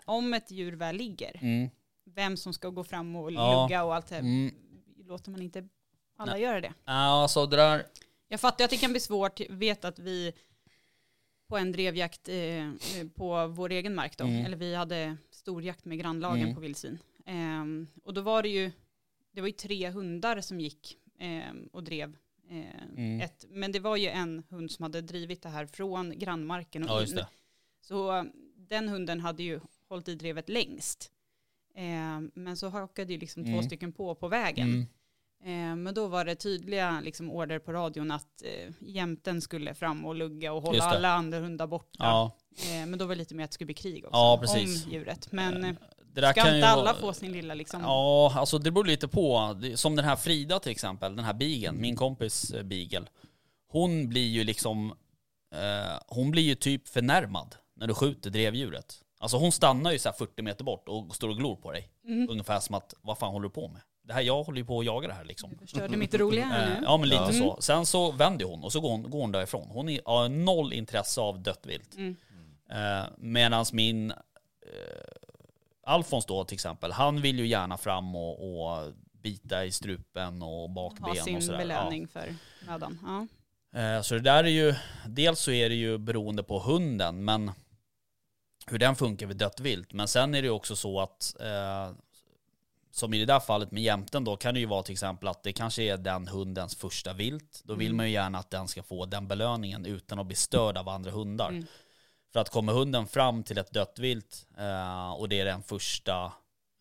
om ett djur väl ligger? Mm. Vem som ska gå fram och Ja. lugga och allt det. Mm. Låter man inte alla Nej. göra det? Ja, alltså det där... Jag fattar att det kan bli svårt. Vet att vi på en drevjakt eh, på vår egen mark då, Mm. eller vi hade storjakt med grannlagen Mm. på vildsvin. Ehm, och då var det ju, det var ju tre hundar som gick ehm, och drev. eh, Mm. Ett, men det var ju en hund som hade drivit det här från grannmarken och Ja, in. Så eh, den hunden hade ju hållit i drevet längst. Ehm, men så hakade ju liksom två Mm. stycken på på vägen. Eh, men då var det tydliga liksom, order på radion att eh, jämten skulle fram och lugga och hålla alla andra hundar borta. Ja, Eh, men då var det lite mer att det skulle bli krig också Ja, precis. om djuret. Men eh, det där ska inte alla vara- få sin lilla liksom? Ja, alltså det beror lite på. Som den här Frida till exempel, den här bigeln, min kompis eh, bigel. Hon blir ju liksom, eh, hon blir ju typ förnärmad när du skjuter drevdjuret. Alltså hon stannar ju så här 40 meter bort och står och glor på dig. Mm. Ungefär som att, vad fan håller du på med? Det här, jag håller ju på att jaga det här liksom. Du förstörde mitt roliga här Eh, nu. Ja men lite Mm. så. Sen så vänder hon och så går hon, går hon därifrån. Hon är- har noll intresse av dött vilt. Mm. Eh, Medan min eh, Alfons då till exempel, han vill ju gärna fram och, och bita i strupen och bakben Ha sin och sådär. belöning för mödan. Ja. Ja. Eh, Så det där är ju, dels så är det ju beroende på hunden, men hur den funkar vid dött vilt. Men sen är det ju också så att eh, som i det där fallet med jämten då kan det ju vara till exempel att det kanske är den hundens första vilt. Då vill Mm. man ju gärna att den ska få den belöningen utan att bli störd av andra hundar. Mm. För att kommer hunden fram till ett dött vilt eh, och det är den första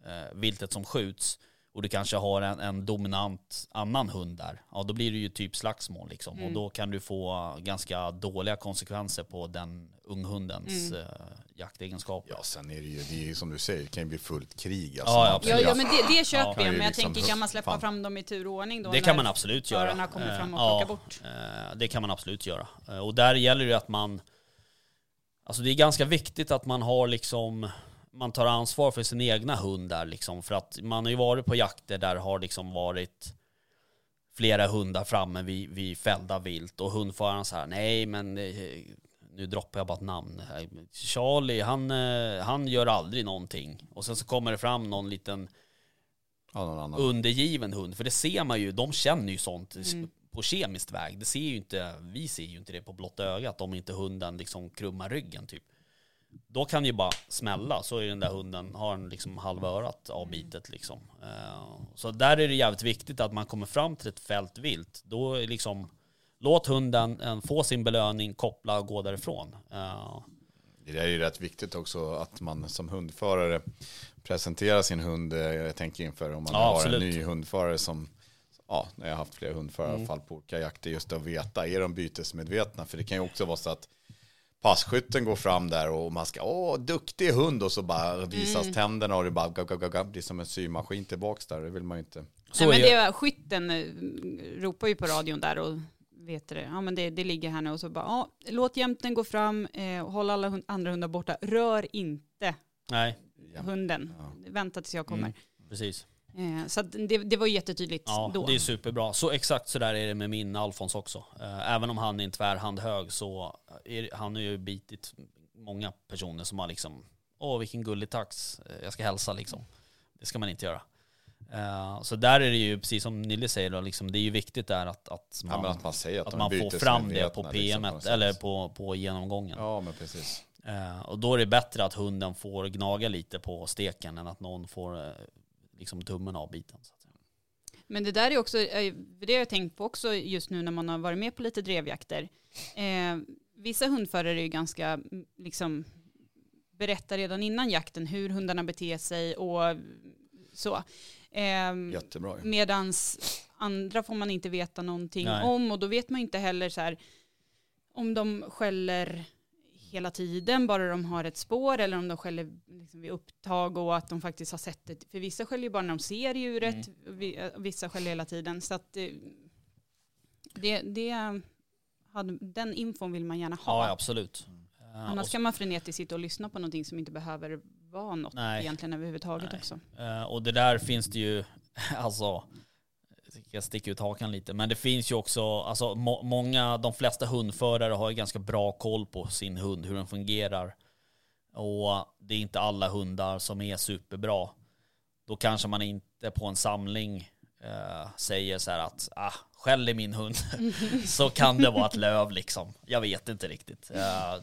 eh, viltet som skjuts och du kanske har en, en dominant annan hund där, ja då blir det ju typ slagsmål liksom. Mm. Och då kan du få ganska dåliga konsekvenser på den unghundens Mm. eh, jaktegenskaper. Ja, sen är det ju, det är ju som du säger, det kan ju bli fullt krig. Alltså, Ja, ja. Ja, men det, det köper Ja. jag. Men jag liksom- tänker, kan man släppa fan. fram dem i turordning då? Det när kan man absolut göra. förarna kommer fram och Eh, ja, bort? eh, Det kan man absolut göra. Eh, Och där gäller det ju att man, alltså det är ganska viktigt att man har liksom, man tar ansvar för sin egna hund där liksom. För att man har ju varit på jakter där det har liksom varit flera hundar framme vid, vid fällda vilt och hundföraren så här, nej men eh, nu droppar jag bara ett namn. här. Charlie, han, eh, han gör aldrig någonting. Och sen så kommer det fram någon liten Ja, någon annan. undergiven hund. För det ser man ju, de känner ju sånt Mm. på kemiskt väg. Det ser ju inte, vi ser ju inte det på blotta ögat om inte hunden liksom krummar ryggen typ. Då kan ju bara smälla så är den där hunden, har en liksom halva örat avbitet liksom. Eh, Så där är det jävligt viktigt att man kommer fram till ett fält vilt. Då är liksom, låt hunden eh, få sin belöning, koppla och gå därifrån. Eh, Det är ju rätt viktigt också att man som hundförare presenterar sin hund. eh, Jag tänker inför om man Ja, har absolut. en ny hundförare som, ja, när jag har haft flera hundförare Mm. fall på olika jakter, just att veta, är de bytesmedvetna? För det kan ju också vara så att passkytten går fram där och man ska, åh, duktig hund och så bara visas Mm. tänderna och det bara gav, gav, gav, gav, blir som en symaskin tillbaks där, det vill man ju inte. så Nej, men är det var, skytten ropar ju på radion där och vet det. Ja men det, det ligger här nu och så bara, ja, låt jämten gå fram eh, och håll alla hund, andra hundar borta. Rör inte Nej, hunden. Ja. Vänta tills jag kommer. Mm. precis. Eh, så det, det var jättetydligt Ja, då. det är superbra. Så exakt så där är det med min Alfons också. Eh, Även om han är en tvärhand hög så är, han har ju bitit många personer som har liksom, åh vilken gullig tax, Eh, jag ska hälsa liksom. Det ska man inte göra. Eh, Så där är det ju, precis som Nille säger då, liksom, det är ju viktigt där att, att Ja, man, men att man säger att, att man får fram det på liksom, PM sätt. eller på, på genomgången. Ja, men precis. Eh, Och då är det bättre att hunden får gnaga lite på steken än att någon får eh, liksom tummen att säga. Men det där är också, det har jag tänkt på också just nu när man har varit med på lite drevjakter. Eh, vissa hundförare är ju ganska, liksom, berättar redan innan jakten hur hundarna beter sig och så. Ehm, Jättebra. Medans andra får man inte veta någonting Nej. om och då vet man inte heller så här om de skäller hela tiden, bara de har ett spår eller om de skäller liksom vid upptag och att de faktiskt har sett det. För vissa skäller ju bara när de ser djuret, Mm. eh, vissa skäller hela tiden. Så att eh, det, det hade, den infon vill man gärna ha. Ja, absolut. Eh, Annars och kan man frenetiskt sitta och lyssna på någonting som inte behöver vara något Nej. egentligen överhuvudtaget Nej. också. Eh, och det där finns det ju, alltså, jag sticker ut hakan lite, men det finns ju också, alltså må, många, de flesta hundförare har ju ganska bra koll på sin hund, hur den fungerar. Och det är inte alla hundar som är superbra. Då kanske man inte på en samling eh, säger så här att, ah, skäll i min hund. så kan det vara ett löv liksom. Jag vet inte riktigt.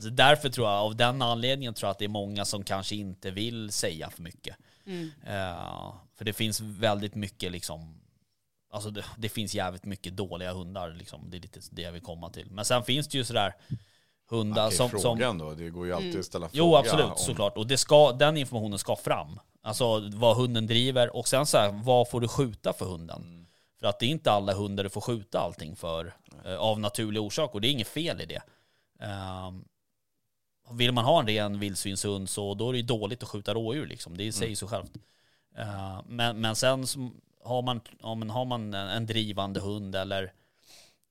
Så därför tror jag, av den anledningen tror jag att det är många som kanske inte vill säga för mycket. Mm. För det finns väldigt mycket liksom Alltså det, det finns jävligt mycket dåliga hundar liksom. Det är lite det jag vill komma till. Men sen finns det ju sådär hundar kan som, ju som ändå, det går ju alltid Mm. att ställa fråga. Jo absolut, om- såklart. Och det ska, den informationen ska fram. Alltså vad hunden driver och sen så här, vad får du skjuta för hunden? Mm. För att det är inte alla hundar du får skjuta allting för eh, av naturliga orsaker och det är inget fel i det. Um, vill man ha en ren vildsvinshund så då är det dåligt att skjuta rådjur liksom. Det säger sig självt. Eh, men, men sen har man, ja, men har man en, drivande hund eller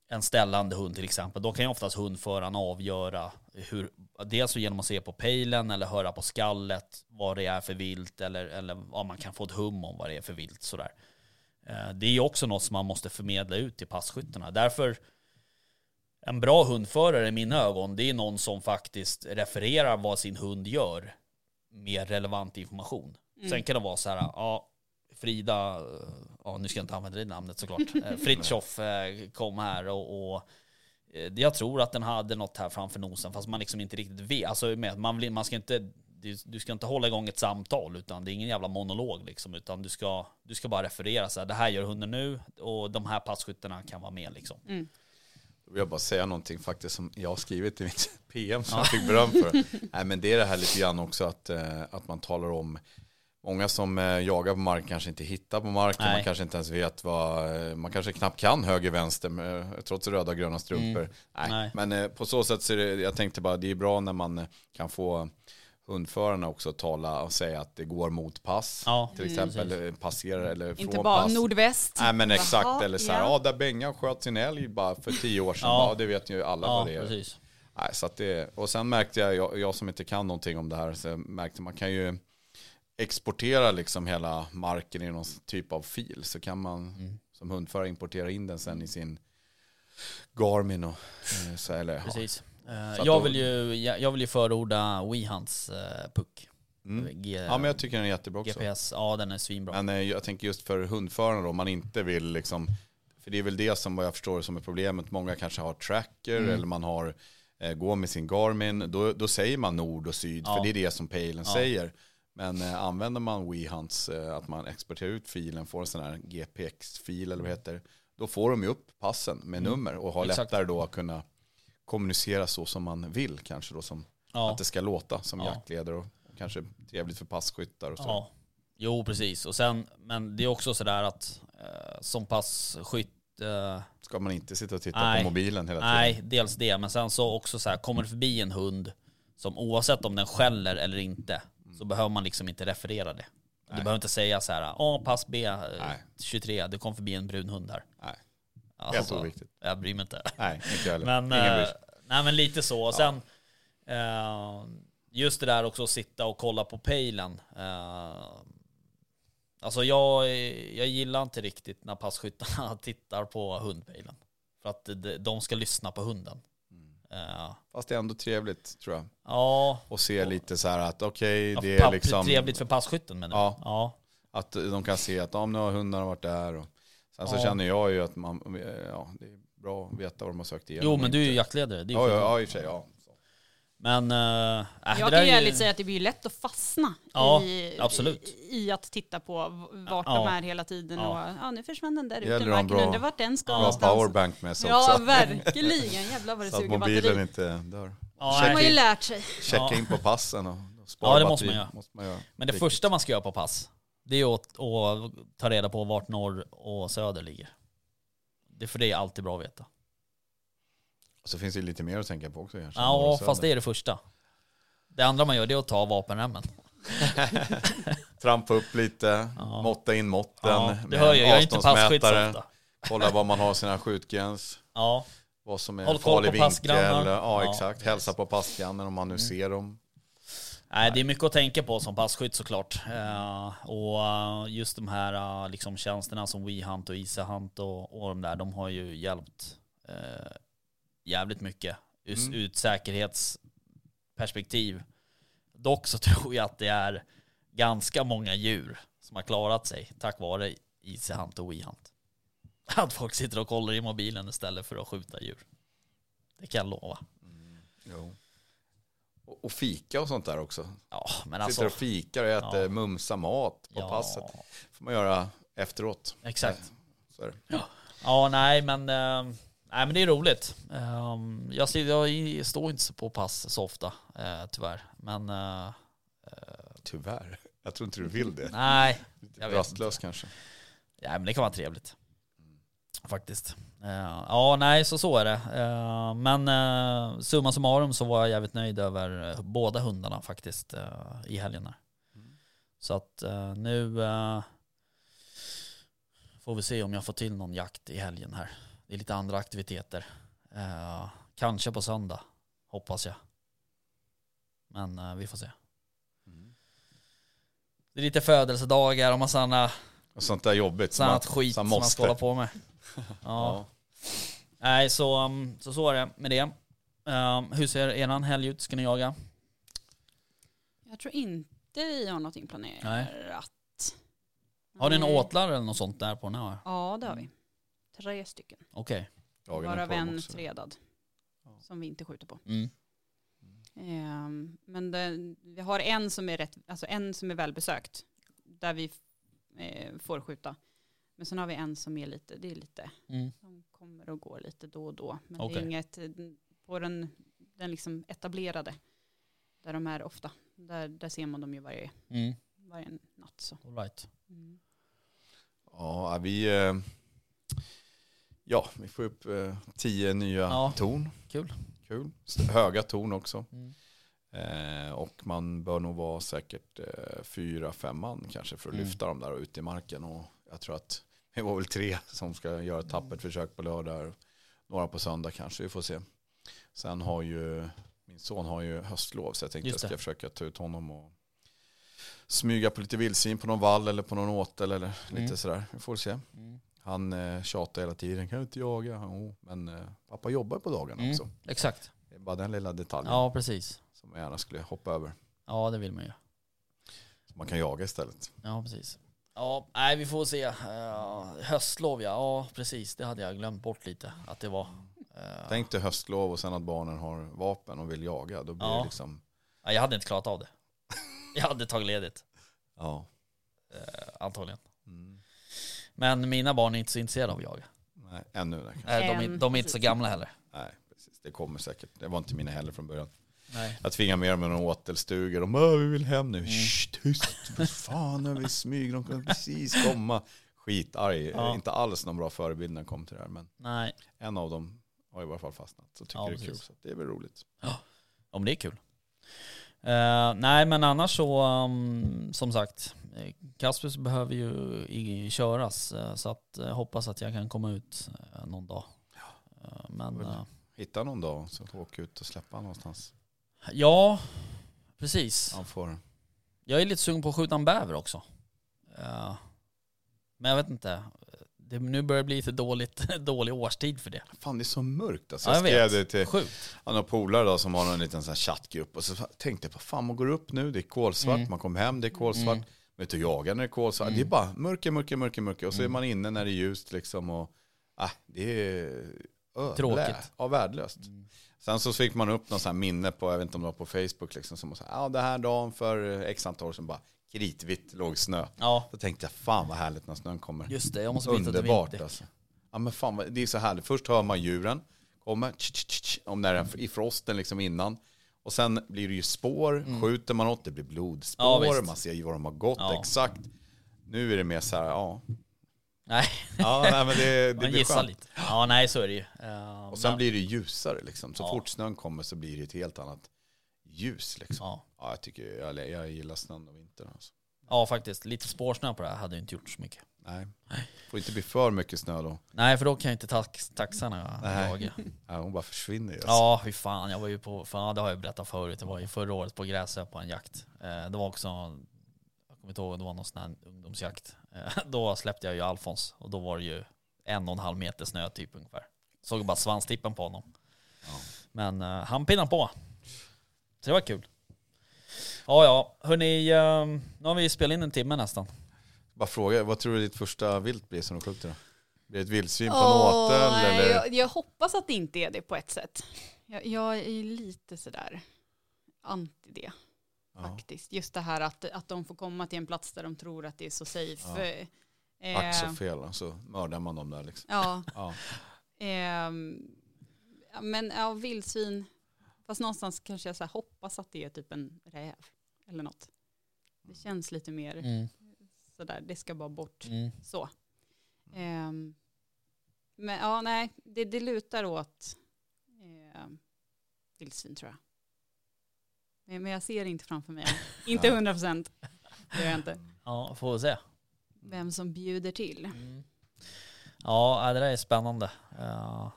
en ställande hund till exempel, då kan ju oftast hundföraren avgöra hur, dels genom att se på pejlen eller höra på skallet vad det är för vilt eller, eller ja, man kan få ett hum om vad det är för vilt sådär. Eh, Det är också något som man måste förmedla ut till passkyttarna. Därför en bra hundförare i mina ögon, det är någon som faktiskt refererar vad sin hund gör med relevant information. Sen kan det vara så här, ja, Frida, eh, ja nu ska jag inte använda det namnet såklart, Eh, Fritjof eh, kom här och, och eh, jag tror att den hade något här framför nosen fast man liksom inte riktigt vet. Alltså man, vill, man ska inte, du, du ska inte hålla igång ett samtal utan det är ingen jävla monolog liksom utan du ska, du ska bara referera så här, det här gör hunden nu och de här passkyttarna kan vara med liksom. Vill jag bara säga någonting faktiskt som jag har skrivit i mitt PM som jag fick beröm för. Nej, men det är det här lite grann också att, eh, att man talar om Många som eh, jagar på mark kanske inte hittar på marken, man kanske inte ens vet vad, eh, man kanske knappt kan höger, vänster, med, trots röda och gröna strumpor. Nej. Nej. Men på så sätt så är det, jag tänkte bara, det är bra när man kan få hundförarna också tala och säga att det går mot pass. Ja, till exempel eller passerar eller Inte från bara pass. nordväst. Nej men exakt, Jaha, eller så här, ja. ja. där Bengan sköt sin älg bara för tio år sedan. Ja. Ja, det vet ju alla Ja, vad det är. precis. Nej, så att det, och sen märkte jag, jag, jag som inte kan någonting om det här, så märkte man kan ju exportera liksom hela marken i någon typ av fil. Så kan man Mm. som hundförare importera in den sen i sin Garmin och eh, så, eller, ja. Precis. Att jag, då- vill ju, jag, jag vill ju förorda WeHunts uh, puck. Mm. G, ja, men jag tycker den är jättebra också. GPS, ja den är svinbra. Men eh, jag tänker just för hundförarna då, om man inte vill liksom, för det är väl det som vad jag förstår som är problemet. Många kanske har tracker Mm. eller man har, eh, går med sin Garmin, då, då säger man nord och syd, Ja. för det är det som pejlen Ja. säger. Men eh, använder man WeHunts, eh, att man exporterar ut filen, får en sån här GPX-fil eller vad det heter, då får de ju upp passen med Mm. nummer och har Exakt. lättare då att kunna kommunicera så som man vill kanske då, som ja. att det ska låta som Ja. jaktledare och kanske trevligt för passkyttar och så. Ja, jo precis. Och sen, men det är också sådär att eh, som passkytt, eh, Ska man inte sitta och titta Nej. på mobilen hela tiden? nej dels det, men sen så också så här, kommer det förbi en hund som oavsett om den skäller eller inte, så behöver man liksom inte referera det. Du Nej. behöver inte säga så här, ja pass B eh, Nej. 23, det kom förbi en brun hund där. Nej. Helt Alltså, oviktigt. jag bryr mig inte. Nej, inte heller. Men, eh, nej, men lite så. Och sen eh, just det där också att sitta och kolla på pejlen. Eh, alltså jag, jag gillar inte riktigt när passkyttarna tittar på hundpejlen. För att de, ska lyssna på hunden. Eh, Fast det är ändå trevligt tror jag. ja, Och se lite så här att okej, ja, det är papp- liksom... trevligt för passkytten menar Ja. du? ja. Att de kan se att om nu har hundarna varit där. Och, sen så Ja. känner jag ju att man, ja, det är bra att veta vad de har sökt igenom. Jo men du är ju jaktledare. Det är Ja, ja, ja, i och för sig. Ja. Så. Men äh, Jag det kan ju är ärligt säga att det blir ju lätt att fastna Ja, i, absolut. i, i att titta på vart Ja. de är hela tiden. Ja. Och, ja, nu försvann den där ute i att marken, undrar vart den ska Ja, någonstans. powerbank med sig Ja, också. verkligen. Jävlar vad det Så att suger mobilen batteri. inte dör. Ja, De Checka har ju lärt sig. checka Ja. in på passen och, spara Ja, det måste man göra. Måste man göra. Men det första man ska göra på pass, Det är att, att ta reda på vart norr och söder ligger. Det, för det är alltid bra att veta. Och så finns det lite mer att tänka på också kanske. Ja, fast det är det första. Det andra man gör det är att ta vapenremmen. Trampa upp lite, Ja. måtta in måtten. Ja, det hör jag, jag är inte passkytt. Kolla var man har sina skjutgräns. Ja, Vad som är Håll farlig på vinkel. Ja, Ja, exakt. Hälsa på passgrannen om man nu Mm. ser dem. Nej, det är mycket att tänka på som passkytt såklart. Eh, och eh, just de här eh, liksom tjänsterna som WeHunt och EasyHunt och, och de där, de har ju hjälpt eh, jävligt mycket just Mm. ur ett säkerhetsperspektiv. Dock så tror jag att det är ganska många djur som har klarat sig tack vare EasyHunt och WeHunt. Att folk sitter och kollar i mobilen istället för att skjuta djur. Det kan jag lova. Jo. Och, och fika och sånt där också. Ja, men alltså. Sitter och fikar och äter Ja. mumsa mat på ja, passet. får man göra efteråt. Exakt. Så det. Ja, nej men, eh, nej, men det är roligt. Eh, jag, jag står inte på pass så ofta, eh, tyvärr. Men eh, Tyvärr. Jag tror inte du vill det. nej, jag rastlös kanske. ja, men det kan vara trevligt. Faktiskt. Eh, ja, nej, så så är det. Eh, men uh, summa summarum så var jag jävligt nöjd över eh, båda hundarna faktiskt eh, i helgen här. Så att eh, nu eh, får vi se om jag får till någon jakt i helgen här. Det är lite andra aktiviteter. Eh, kanske på söndag, hoppas jag. Men eh, vi får se. Det är lite födelsedagar och massa annat, Och sånt där jobbigt. man- skit som man ska hålla på med. Ja. Ja. Nej, så, um, så så är det med det. Um, hur ser eran helg ut? Ska ni jaga? Jag tror inte vi har något inplanerat. Nej. Har ni några åtlar eller något sånt där på den här? Ja, det har vi. Tre stycken. Okej. Ni Varav en. Ja. Som vi inte skjuter på. Mm. Ehm, men det, vi har en som är rätt, alltså en som är välbesökt. Där vi eh, får skjuta. Men sen har vi en som är lite, det är lite, Mm. som kommer och går lite då och då. Men det Okej. är inget, på den, den liksom etablerade. Där de är ofta. Där, där ser man dem ju varje, Mm. varje natt. Så. All right. Mm. Ja, vi... eh, Ja, vi får upp eh, tio nya Ja. torn. Kul. Kul. Höga torn också. Mm. Eh, och man bör nog vara säkert eh, fyra, fem man kanske för att Mm. lyfta dem där och ut i marken. Och jag tror att det var väl tre som ska göra ett tappert försök på lördag. Några på söndag kanske, vi får se. Sen har ju min son har ju höstlov så jag tänkte Just jag ska försöka ta ut honom och smyga på lite vildsvin på någon vall eller på någon åtel eller lite Mm. sådär. Vi får se. Mm. Han eh, tjatar hela tiden, kan du inte jaga? Jo, men eh, pappa jobbar på dagarna Mm. också. Exakt. Det är bara den lilla detaljen Ja, precis. som jag gärna skulle hoppa över. Ja, det vill man ju. Så man kan jaga istället. Ja, precis. Ja, nej vi får se. Uh, höstlov ja, ja precis. Det hade jag glömt bort lite att det var. Eh, Tänk dig höstlov och sen att barnen har vapen och vill jaga. Då blir Ja. det liksom, ja, jag hade inte klarat av det. Jag hade tagit ledigt, ja. eh, antagligen. Mm. Men mina barn är inte så intresserade av att jaga. Nej, ännu. Nej, de, de är inte så gamla heller. Nej, precis. Det kommer säkert. Det var inte mina heller från början. Nej. Jag tvingade med dem med några åtelstugor. De bara, vi vill hem nu. Mm. Shh, tyst. Vad fan, nu är vi i smyg. De kan precis komma. Skitarg. Ja. Inte alls någon bra förebild när det kom till det här. Men Nej, en av dem har i alla fall fastnat. Så tycker Ja, det är kul. Så det är väl roligt. ja, men det är kul. Eh, nej, men annars så, um, som sagt, eh, Kaspers behöver ju i, köras. eh, så att eh, hoppas att jag kan komma ut eh, någon dag. Eh, men eh, Hitta någon dag så åka ut och släppa någonstans. Ja, precis. Han får Jag är lite sugen på att skjuta en bäver också. Men jag vet inte. Det, nu börjar det bli lite dåligt, dålig årstid för det. Fan det är så mörkt alltså. Ja, jag jag skrev det till Sjukt. har polare då som har en liten sån chattgrupp och så tänkte jag på fan man går upp nu, det är kolsvart, Mm. man kommer hem, det är kolsvart. Mm. Vet du, jagar när det är kolsvart. Mm. Det är bara mörker, mörker, mörker, mörker. Och så är Mm. man inne när det är ljust liksom. Och, ah, det är Tråkigt. Ja, värdelöst. Mm. Sen så fick man upp någon sån här minne på, jag vet inte om det var på Facebook liksom, som sa, ja det här dagen för x antal år sedan bara kritvitt låg snö. Ja, Då tänkte jag, fan vad härligt när snön kommer. just det. Jag måste byta till Underbart vinterdäck. alltså. Ja men fan, det är så härligt. Först hör man djuren komma, tch, tch, tch, tch, om när det är i frosten liksom innan. Och sen blir det ju spår, skjuter man något, det blir blodspår, Mm. Ja, man ser ju var de har gått Ja. exakt. Nu är det mer så här, ja. Nej. Ja, nej, men det, det Man blir gissar skönt. lite. Ja, nej så är det ju. Eh, Och sen men- blir det ljusare liksom. Så Ja. fort snön kommer så blir det ett helt annat ljus liksom. Ja. Ja, jag tycker, jag, jag gillar snön och vintern alltså. ja, faktiskt. Lite spårsnö på det här hade ju inte gjort så mycket. Nej, får inte bli för mycket snö då. Nej, för då kan ju inte tax, taxarna Nej. jaga. Ja, hon bara försvinner ju. Alltså. Ja, fy fan. Jag var ju på, fan det har jag berättat förut. Jag var ju förra året på Gräsö på en jakt. Eh, det var också, jag kommer inte ihåg, det var någon sån här ungdomsjakt. Eh, då släppte jag ju Alfons och då var det ju en och en halv meter snö typ ungefär. Såg bara svanstippen på honom. Ja. Men eh, han pinnade på. Så det var kul. Ja, ja. Hörni, eh, nu har vi spelat in en timme nästan. Bara fråga, vad tror du ditt första vilt blir som du skjuter då? Blir det ett vildsvin på Åh, en åtel eller? jag, jag hoppas att det inte är det på ett sätt. Jag, jag är lite sådär anti det Ja, faktiskt. Just det här att, att de får komma till en plats där de tror att det är så safe. Ja. Eh, ax och fel, så mördar man dem där liksom. ja, Ja. ehm, ja, men ja, vildsvin. Fast någonstans kanske jag så här hoppas att det är typ en räv eller något. Det känns lite mer Mm. sådär, det ska bara bort. Mm. Så. Ehm, men ja, nej, det, det lutar åt um, vildsvin tror jag. Men, men jag ser inte framför mig. inte hundra procent. Det gör jag inte. Ja, får vi se. Vem som bjuder till. Mm. Ja, det där är spännande. Ja,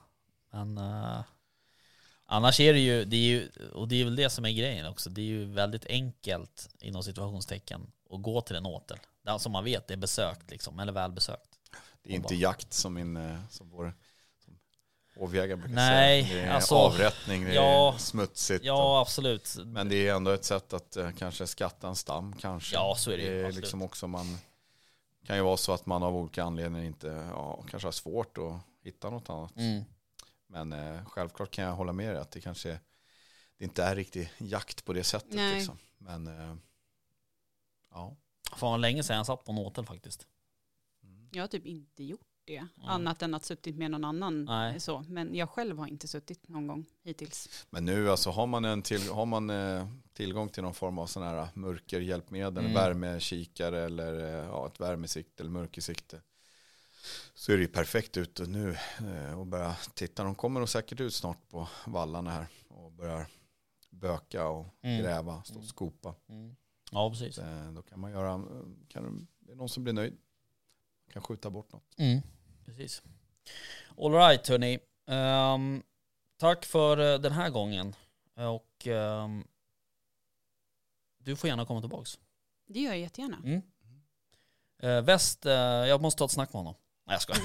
men eh, annars är det ju, det är ju, och det är väl det som är grejen också, det är ju väldigt enkelt inom situationstecken att gå till en åtel. Det som man vet det är besökt liksom, eller välbesökt. Det är inte jakt som, min, som vår hovjägare brukar Nej, säga. Det är alltså, avrättning, det ja, är smutsigt. Ja, absolut. Men det är ändå ett sätt att eh, kanske skatta en stam kanske. Ja, så är det Det är liksom också man kan ju vara så att man av olika anledningar inte, ja, kanske har svårt att hitta något annat. Mm. Men eh, självklart kan jag hålla med dig att det kanske det inte är riktig jakt på det sättet. Nej. Liksom. Men eh, ja. Fan länge sedan jag satt på en åtel faktiskt. Jag har typ inte gjort det. Annat än att suttit med någon annan. Nej. Så. Men jag själv har inte suttit någon gång hittills. Men nu alltså har man, en till, har man eh, tillgång till någon form av sån här mörkerhjälpmedel, Mm. värmekikare eller eh, ja, ett värmesikte eller mörkersikte. Så är det ju perfekt ute nu eh, och börja titta. De kommer nog säkert ut snart på vallarna här och börjar böka och Mm. gräva, stå och Mm. skopa. Mm. Ja, precis. Så, eh, då kan man göra, kan det är någon som blir nöjd. Kan skjuta bort något. Mm. Precis. All right hörni. Ehm, tack för eh, den här gången. Och ehm, du får gärna komma tillbaks. Det gör jag jättegärna. Mm. Uh, väst, eh, jag måste ta ett snack med honom. Nej jag skojar.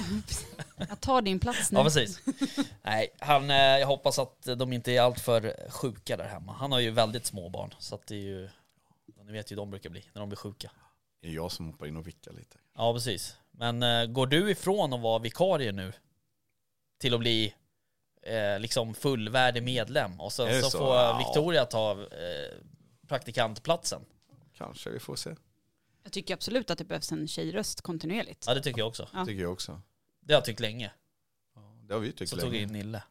Jag tar din plats nu. Ja precis. Nej, han, eh, jag hoppas att de inte är alltför sjuka där hemma. Han har ju väldigt små barn. Så att det är ju, ni vet ju hur de brukar bli när de blir sjuka. Det är jag som hoppar in och vickar lite. Ja precis. Men eh, går du ifrån att vara vikarie nu till att bli eh, liksom fullvärdig medlem och sen så, så? får Ja. Victoria ta eh, praktikantplatsen? Kanske, vi får se. Jag tycker absolut att det behövs en tjejröst kontinuerligt. Ja det tycker jag också. Ja. Tycker jag också. Det har jag tyckt länge. Ja, det har vi tyckt Så länge. tog jag in Nille.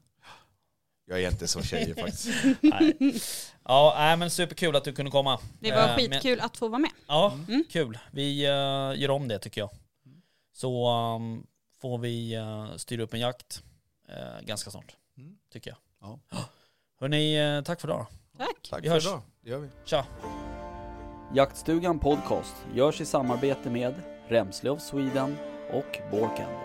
Jag är inte så tjejig faktiskt. Nej. Ja, nej, men superkul att du kunde komma. Det var Eh, skitkul att få vara med. Ja, Mm. kul. Vi eh, gör om det tycker jag. Så um, får vi uh, styra upp en jakt eh, ganska snart. Mm. Tycker jag. Ja. Hörni, eh, tack för idag. Tack. Tack Vi för hörs. idag. Det gör vi. Tja! Jaktstugan Podcast görs i samarbete med Remsle of Sweden och Borkander.